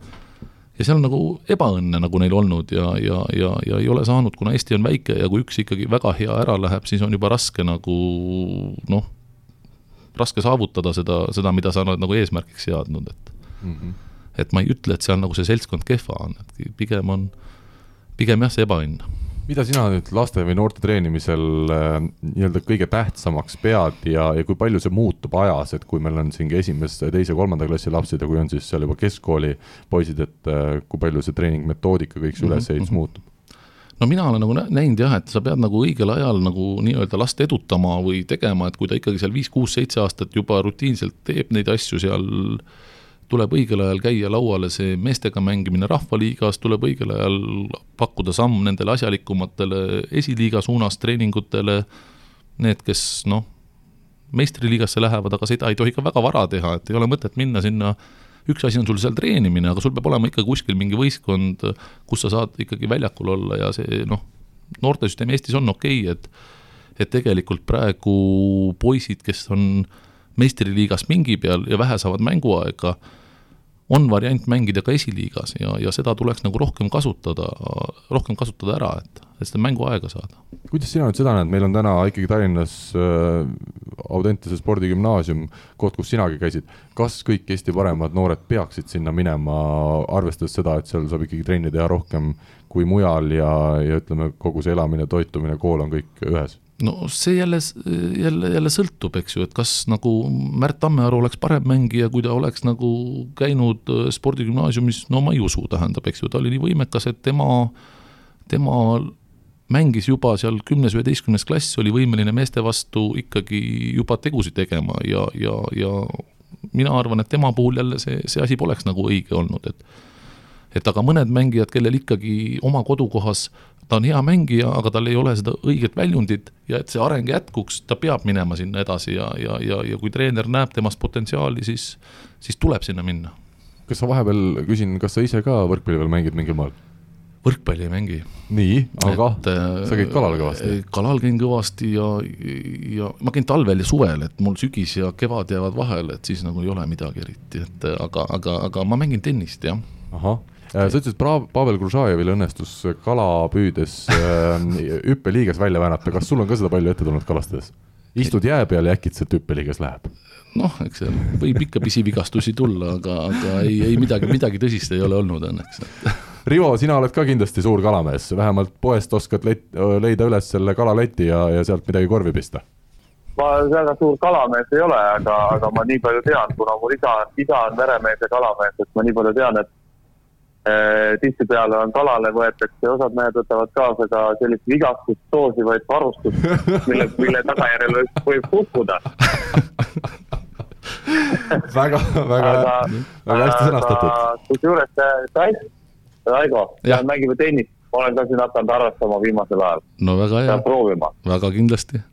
S4: ja seal on nagu ebaõnne nagu neil olnud ja, ja, ja, ja ei ole saanud, kuna Eesti on väike ja kui üks ikkagi väga hea ära läheb, siis on juba raske nagu noh, raske saavutada seda, seda, mida sa oled nagu eesmärgiks seadnud, et mm -hmm. et ma ei ütle, et seal nagu see seltskond kehva on, et pigem on, pigem jah, see ebaõnn
S2: mida sina nüüd laste või noorte treenimisel äh, nii-öelda kõige tähtsamaks pead ja, ja kui palju see muutub ajas, et kui meil on siin esimese, teise, kolmanda klassi lapsed ja kui on siis seal juba keskkooli poisid, et äh, kui palju see treeningmetoodika, kõik see mhm, ülesehitus mm -hmm. muutub?
S4: no mina olen nagu näinud jah, et sa pead nagu õigel ajal nagu nii-öelda last edutama või tegema, et kui ta ikkagi seal viis, kuus, seitse aastat juba rutiinselt teeb neid asju seal äh, tuleb õigel ajal käia lauale see meestega mängimine Rahvaliigas, tuleb õigel ajal pakkuda samm nendele asjalikumatele esiliiga suunas treeningutele, need, kes noh, meistriliigasse lähevad, aga seda ei tohi ka väga vara teha, et ei ole mõtet minna sinna üks asi on sul seal treenimine, aga sul peab olema ikka kuskil mingi võistkond, kus sa saad ikkagi väljakul olla ja see noh, noortesüsteem Eestis on okei okay,, et et tegelikult praegu poisid, kes on meistriliigas pingi peal ja vähe saavad mänguaega, on variant mängida ka esiliigas ja, ja seda tuleks nagu rohkem kasutada, rohkem kasutada ära, et, et seda mänguaega saada.
S2: kuidas sina nüüd seda näed, meil on täna ikkagi Tallinnas äh, Audentese spordigümnaasium, koht, kus sinagi käisid, kas kõik Eesti paremad noored peaksid sinna minema, arvestades seda, et seal saab ikkagi trenni teha rohkem kui mujal ja, ja ütleme, kogu see elamine, toitumine, kool on kõik ühes?
S4: No see jälle, jälle, jälle sõltub, eks ju, et kas nagu Märt Tammearu oleks parem mängija, kui ta oleks nagu käinud äh, spordigümnaasiumis, no ma ei usu, tähendab, eks ju, ta oli nii võimekas, et tema, tema mängis juba seal kümnes, üheteistkümnes klass, oli võimeline meeste vastu ikkagi juba tegusid tegema ja, ja, ja mina arvan, et tema puhul jälle see, see asi poleks nagu õige olnud, et et aga mõned mängijad, kellel ikkagi oma kodukohas ta on hea mängija, aga tal ei ole seda õiget väljundit ja et see areng jätkuks, ta peab minema sinna edasi ja, ja, ja, ja kui treener näeb temas potentsiaali, siis, siis tuleb sinna minna.
S2: kas sa vahepeal, küsin, kas sa ise ka võrkpalli veel mängid mingil moel?
S4: võrkpalli ei mängi.
S2: nii, aga
S4: et, äh,
S2: sa käid kalal kõvasti?
S4: kalal käin kõvasti ja, ja ma käin talvel ja suvel, et mul sügis ja kevad jäävad vahele, et siis nagu ei ole midagi eriti, et aga, aga, aga ma mängin tennist, jah.
S2: ahah, äh, sa ütlesid, et Pavel Gružajevil õnnestus kala püüdes äh, hüppeliiges välja väänata, kas sul on ka seda palju ette tulnud kalastades? istud jää peal ja äkitselt hüppeliiges läheb?
S4: noh, eks seal võib ikka pisivigastusi tulla, aga, aga ei, ei midagi, midagi tõsist ei ole olnud õnneks
S2: Rivo, sina oled ka kindlasti suur kalamees, vähemalt poest oskad leit, leida üles selle kalaleti ja, ja sealt midagi korvi pista?
S3: ma väga suur kalamees ei ole, aga, aga ma nii palju tean, kuna mul isa, isa on meremees ja kalamees, et ma nii palju tean, et tihtipeale on kalale võetakse, osad mehed võtavad kaasa ka sellist vigastust soosivaid varustust, mille, mille tagajärjel võib, võib kukkuda
S2: väga, väga, väga hästi sõnastatud.
S3: kusjuures Tass Raigo, mängime tennist, ma olen ka siin hakanud harrastama viimasel ajal.
S4: no väga hea.
S3: proovima.
S4: väga kindlasti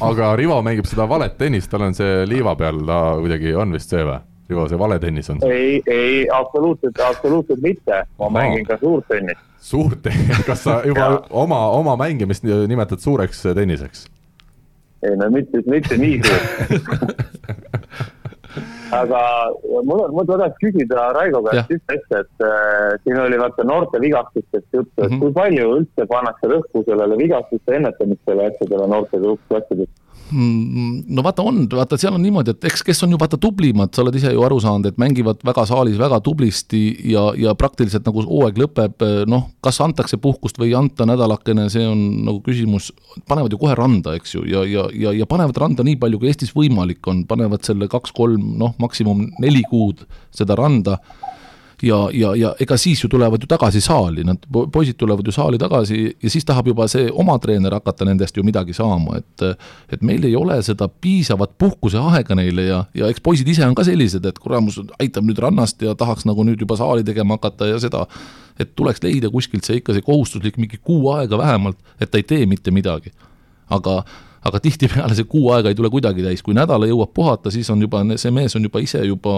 S2: aga Rivo mängib seda valet tennist, tal on see liiva peal, ta kuidagi on vist see või? Rivo, see valetennis on?
S3: ei, ei absoluutselt, absoluutselt mitte, ma no. mängin ka suurt tennist.
S2: suurt tennist, kas sa juba oma, oma mängimist nimetad suureks tenniseks?
S3: ei no mitte, mitte nii suurt aga mul on, ma tahaks küsida Raigo käest ühte asja, et äh, siin oli vaata noorte vigastustest juttu, et mm -hmm. kui palju üldse pannakse rõhku sellele vigastuste ennetamisele asjadele noorte klassides?
S4: Mm, no vaata on, vaata seal on niimoodi, et eks, kes on ju vaata tublimad, sa oled ise ju aru saanud, et mängivad väga saalis väga tublisti ja, ja praktiliselt nagu hooaeg lõpeb, noh, kas antakse puhkust või ei anta nädalakene, see on nagu küsimus, panevad ju kohe randa, eks ju, ja, ja, ja, ja panevad randa nii palju, kui Eestis võimalik on, panevad selle kaks-kolm, noh, maksimum neli kuud seda randa ja, ja, ja ega siis ju tulevad ju tagasi saali, nad, poisid tulevad ju saali tagasi ja siis tahab juba see oma treener hakata nendest ju midagi saama, et et meil ei ole seda piisavat puhkuseaega neile ja, ja eks poisid ise on ka sellised, et kuramus aitab nüüd rannast ja tahaks nagu nüüd juba saali tegema hakata ja seda, et tuleks leida kuskilt see ikka see kohustuslik mingi kuu aega vähemalt, et ta ei tee mitte midagi. aga aga tihtipeale see kuu aega ei tule kuidagi täis, kui nädala jõuab puhata, siis on juba, see mees on juba ise juba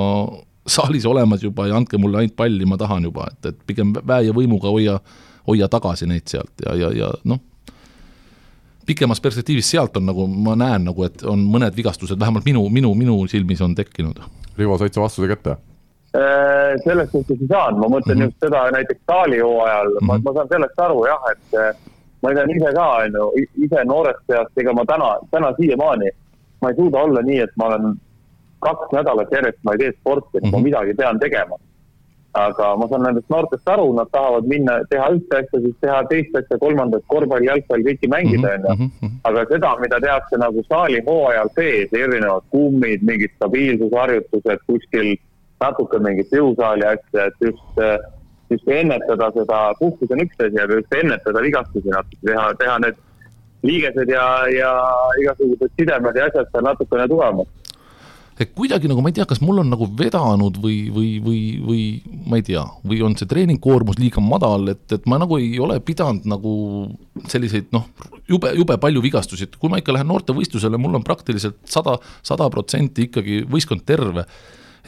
S4: saalis olemas juba ja andke mulle ainult palli, ma tahan juba, et, et pigem väe ja võimuga hoia, hoia tagasi neid sealt ja, ja, ja noh, pikemas perspektiivis sealt on nagu, ma näen nagu, et on mõned vigastused, vähemalt minu, minu, minu silmis on tekkinud.
S2: Rivo, said sa vastuse kätte?
S3: Äh, selles suhtes ei saanud, ma mõtlen mm -hmm. just seda näiteks Taali hooajal mm, -hmm. ma, mhm. ma saan sellest aru jah, et äh, ma tean ise ka, on ju, ise noorest peast, ega ma täna, täna siiamaani, ma ei suuda olla nii, et ma olen kaks nädalat järjest ma ei tee sporti, et mm -hmm. ma mhm. midagi pean tegema. aga ma saan nendest noortest aru, nad tahavad minna, teha ühte asja, siis teha teist asja, kolmandat, korvpall, jalgpall, kõiki mängida,
S4: mhm,
S3: on ju. Mhm, aga seda, mida tehakse nagu saali hooajal sees, erinevad kummid, mingid stabiilsusharjutused kuskil, natuke mingit jõusaali asja, et just just ennetada seda, puhkus on üks asi, aga just ennetada vigastusi natuke, teha, teha need liigesed ja, ja igasugused sidemed ja asjad seal natukene tugevamaks
S4: et kuidagi nagu ma ei tea, kas mul on nagu vedanud või, või, või, või ma ei tea, või on see treeningkoormus liiga madal, et, et ma nagu ei ole pidanud nagu selliseid noh, jube, jube palju vigastusi, et kui ma ikka lähen noortevõistlusele, mul on praktiliselt sada, sada protsenti ikkagi võistkond terve.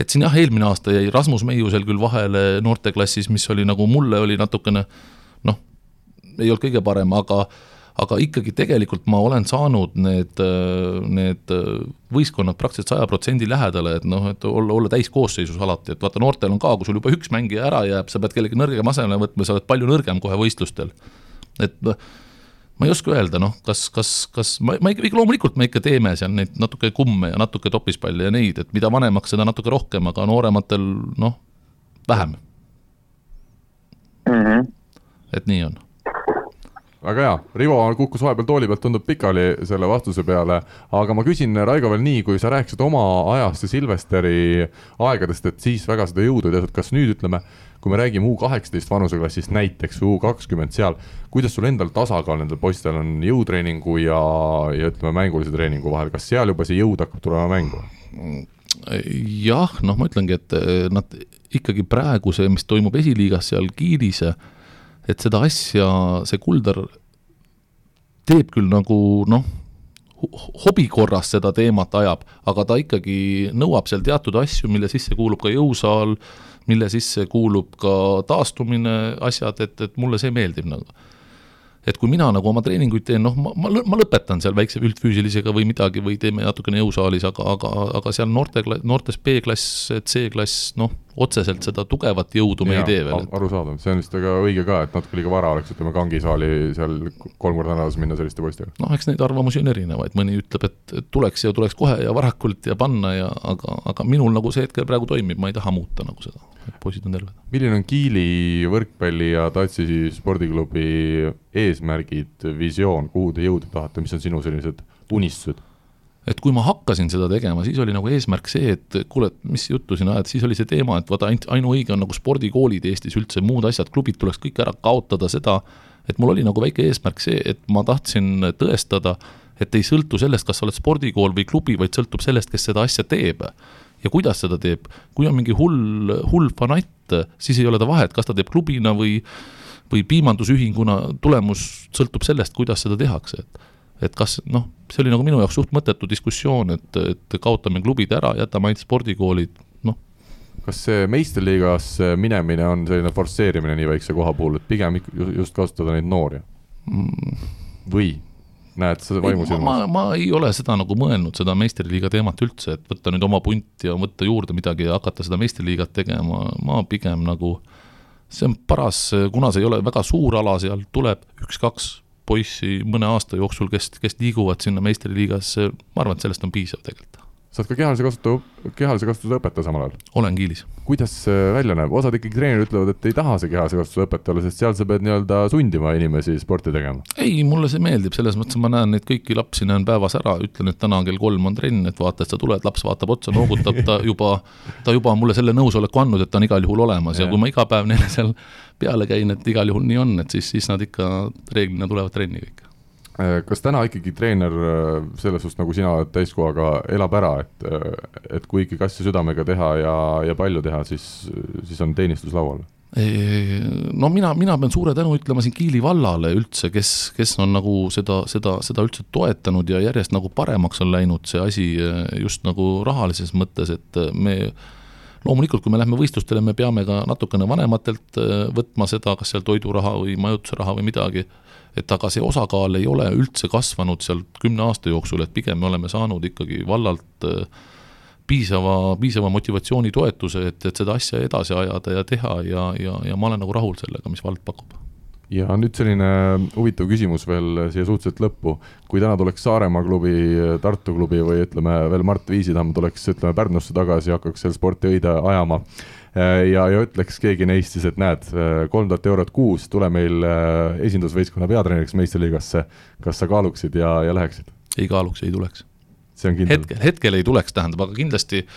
S4: Et siin jah, eelmine aasta jäi Rasmus Meiusel küll vahele noorteklassis, mis oli nagu mulle oli natukene noh, ei olnud kõige parem, aga aga ikkagi tegelikult ma olen saanud need, need võistkonnad praktiliselt saja protsendi lähedale, et noh, et olla, olla täiskoosseisus alati, et vaata, noortel on ka, kui sul juba üks mängija ära jääb, sa pead kellegi nõrgema asemele võtma, sa oled palju nõrgem kohe võistlustel. et noh, ma ei oska öelda, noh, kas, kas, kas ma, ma ikka, loomulikult me ikka teeme seal neid natuke kumme ja natuke topispalle ja neid, et mida vanemaks, seda natuke rohkem, aga noorematel noh, vähem
S3: mm. -hmm.
S4: et nii on
S2: väga hea, Rivo kukkus vahepeal tooli pealt, tundub pikali selle vastuse peale, aga ma küsin Raigo veel nii, kui sa rääkisid oma ajast ja Silvesteri aegadest, et siis väga seda jõudu ei tehtud, kas nüüd ütleme, kui me räägime U kaheksateist vanuseklassist näiteks U kakskümmend seal, kuidas sul endal tasakaal nendel poistel on? Jõutreeningu ja, ja ütleme, mängulise treeningu vahel, kas seal juba see jõud hakkab tulema mängu?
S4: jah, noh, ma ütlengi, et nad ikkagi praegu see, mis toimub esiliigas seal Kiilis, et seda asja see Kuldar teeb küll nagu noh, hobi korras seda teemat ajab, aga ta ikkagi nõuab seal teatud asju, mille sisse kuulub ka jõusaal, mille sisse kuulub ka taastumine, asjad, et, et mulle see meeldib nagu. Et kui mina nagu oma treeninguid teen, noh, ma, ma, ma lõpetan seal väikse üldfüüsilisega või midagi või teeme natukene jõusaalis, aga, aga, aga seal noorte, noortes B-klass, C-klass, noh, otseselt seda tugevat jõudu me ja, ei tee veel.
S2: arusaadav, see on vist väga õige ka, et natuke liiga vara oleks, ütleme, kangisaali seal kolm korda nädalas minna selliste poistega.
S4: noh, eks neid arvamusi on erinevaid, mõni ütleb, et tuleks ja tuleks kohe ja varakult ja panna ja aga, aga minul nagu see hetkel praegu toimib, ma ei taha muuta nagu seda, et poisid on terved.
S2: milline on Kiili võrkpalli ja Tatsi spordiklubi eesmärgid, visioon, kuhu te jõuda tahate, mis on sinu sellised unistused?
S4: Et kui ma hakkasin seda tegema, siis oli nagu eesmärk see, et kuule, et mis juttu siin ajad, siis oli see teema, et vaata, ainult ainuõige on nagu spordikoolid Eestis üldse, muud asjad, klubid tuleks kõik ära kaotada, seda, et mul oli nagu väike eesmärk see, et ma tahtsin tõestada, et ei sõltu sellest, kas sa oled spordikool või klubi, vaid sõltub sellest, kes seda asja teeb. ja kuidas seda teeb, kui on mingi hull, hull fanatt, siis ei ole ta vahet, kas ta teeb klubina või või piimandusühinguna, tulemus sõltub sellest, kuidas seda tehakse, et et kas noh, see oli nagu minu jaoks suht mõttetu diskussioon, et, et kaotame klubid ära, jätame ainult spordikoolid, noh.
S2: kas see meistriliigasse minemine on selline forsseerimine nii väikse koha puhul, et pigem just kasutada neid noori mm.? või näed sa vaimusilmas?
S4: ma, ma ei ole seda nagu mõelnud, seda meistriliiga teemat üldse, et võtta nüüd oma punt ja võtta juurde midagi ja hakata seda meistriliigat tegema, ma pigem nagu see on paras, kuna see ei ole väga suur ala, seal tuleb üks-kaks poissi mõne aasta jooksul, kes, kes liiguvad sinna meistriliigasse, ma arvan, et sellest on piisav tegelikult.
S2: Sa oled ka kehalise kasvatu, kehalise kasvatuse õpetaja samal ajal?
S4: olen Kiilis.
S2: kuidas see välja näeb, osad ikkagi treenerid ütlevad, et ei taha see kehalise kasvatuse õpetaja olla, sest seal sa pead nii-öelda sundima inimesi sporti tegema.
S4: ei, mulle see meeldib, selles mõttes ma näen neid kõiki lapsi, näen päevas ära, ütlen, et täna kell kolm on trenn, et vaata, et sa tuled, laps vaatab otsa, noogutab, ta juba, ta juba on mulle selle nõusoleku andnud, et ta on igal juhul olemas ja, ja kui ma iga päev neile seal peale käin, et igal juhul nii on, et siis, siis nad ikka reeglina tulevad trenni kõik.
S2: Äh, kas täna ikkagi treener äh, selles suhtes, nagu sina oled täiskohaga, elab ära, et, äh, et kui ikkagi asja südamega teha ja, ja palju teha, siis, siis on teenistus laual?
S4: no mina, mina pean suure tänu ütlema siin Kiili vallale üldse, kes, kes on nagu seda, seda, seda üldse toetanud ja järjest nagu paremaks on läinud see asi just nagu rahalises mõttes, et me loomulikult, kui me läheme võistlustele, me peame ka natukene vanematelt võtma seda, kas seal toiduraha või majutusraha või midagi, et aga see osakaal ei ole üldse kasvanud seal kümne aasta jooksul, et pigem me oleme saanud ikkagi vallalt äh, piisava, piisava motivatsioonitoetuse, et, et seda asja edasi ajada ja teha ja, ja, ja ma olen nagu rahul sellega, mis vald pakub
S2: ja nüüd selline huvitav küsimus veel siia suhteliselt lõppu. kui täna tuleks Saaremaa klubi, Tartu klubi või ütleme veel Mart Viisitamm tuleks, ütleme Pärnusse tagasi ja hakkaks seal sporti õide ajama ja, ja ütleks keegi neist siis, et näed, kolm tuhat eurot kuus, tule meil eh, esindusvõistkonna peatreeneriks meistriliigasse. kas sa kaaluksid ja, ja läheksid?
S4: ei kaaluks, ei tuleks.
S2: see on kindel?
S4: hetkel, hetkel ei tuleks, tähendab, aga kindlasti äh,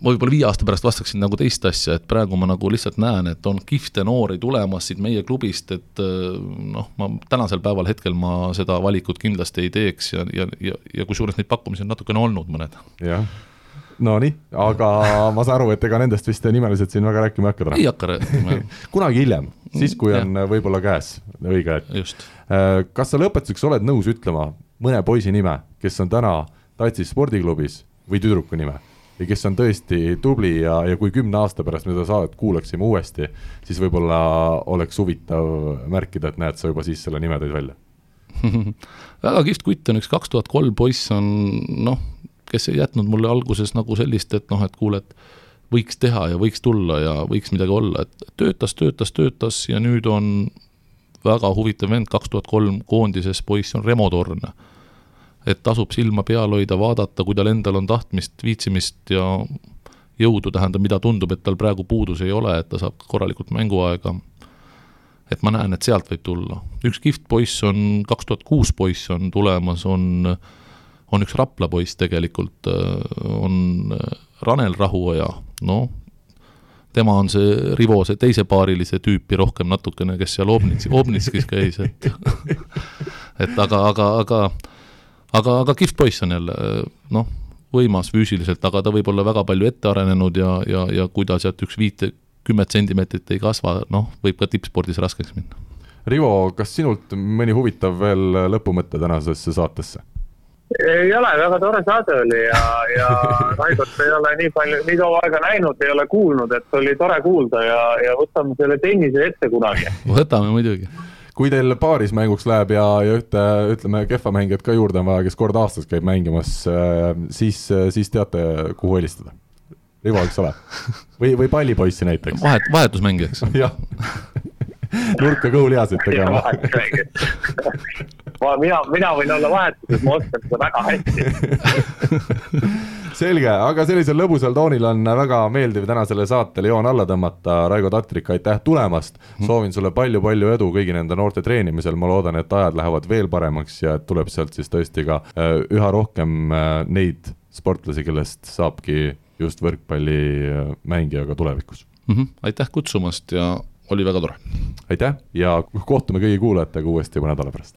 S4: ma võib-olla viie aasta pärast vastaksin nagu teist asja, et praegu ma nagu lihtsalt näen, et on kihvte noori tulemas siit meie klubist, et äh, noh, ma tänasel päeval hetkel ma seda valikut kindlasti ei teeks ja, ja, ja, ja kusjuures neid pakkumisi on natukene olnud mõned.
S2: jah, Nonii, aga ma saan aru, et ega nendest vist nimeliselt siin väga rääkima ei hakka täna?
S4: ei hakka rääkima
S2: kunagi hiljem, siis kui on võib-olla käes õige hetk. Äh, kas sa lõpetuseks oled nõus ütlema mõne poisi nime, kes on täna Tatsis spordiklubis või tüdruku nime? ja kes on tõesti tubli ja, ja kui kümne aasta pärast me seda saadet kuulaksime uuesti, siis võib-olla oleks huvitav märkida, et näed, sa juba siis selle nime tõid välja
S4: väga kihvt kutt on üks kaks tuhat kolm poiss on noh, kes ei jätnud mulle alguses nagu sellist, et noh, et kuule, et võiks teha ja võiks tulla ja võiks midagi olla, et töötas, töötas, töötas ja nüüd on väga huvitav vend, kaks tuhat kolm koondises poiss on Remo Torn et tasub silma peal hoida, vaadata, kui tal endal on tahtmist, viitsimist ja jõudu, tähendab, mida tundub, et tal praegu puudus ei ole, et ta saab korralikult mänguaega. et ma näen, et sealt võib tulla. üks kihvt poiss on, kaks tuhat kuus poiss on tulemas, on, on üks Rapla poiss tegelikult, on Ranel Rahuoja, noh, tema on see Rivo, see teisepaarilise tüüpi rohkem natukene, kes seal Obnitsi, Obnitskis käis, et et aga, aga, aga aga, aga kihvt poiss on jälle, noh, võimas füüsiliselt, aga ta võib olla väga palju ette arenenud ja, ja, ja kui ta sealt üks viite, kümmet sentimeetrit ei kasva, noh, võib ka tippspordis raskeks minna.
S2: Rivo, kas sinult mõni huvitav veel lõpumõte tänasesse saatesse?
S3: Ei ole, väga tore saade oli ja, ja Raidot ei ole nii palju, nii kaua aega näinud, ei ole kuulnud, et oli tore kuulda ja, ja võtame selle tennise ette kunagi.
S4: võtame muidugi
S2: kui teil paaris mänguks läheb ja, ja ühte, ütleme, kehva mängijat ka juurde on vaja, kes kord aastas käib mängimas, äh, siis, siis teate, kuhu helistada. Rivo, eks ole? või, või pallipoissi näiteks.
S4: vahet, vahetusmängijaks.
S2: jah nurka kõhulihaseid tegema
S3: ma, mina, mina võin olla vahetuses, ma oskan seda väga hästi
S2: selge, aga sellisel lõbusal toonil on väga meeldiv tänasele saatele joon alla tõmmata. Raigo Tatrik, aitäh tulemast. soovin sulle palju-palju edu kõigi nende noorte treenimisel, ma loodan, et ajad lähevad veel paremaks ja et tuleb sealt siis tõesti ka äh, üha rohkem äh, neid sportlasi, kellest saabki just võrkpallimängija ka tulevikus
S4: mm. -hmm. aitäh kutsumast ja oli väga tore.
S2: aitäh ja kohtume kõigi kuulajatega uuesti mõne nädala pärast.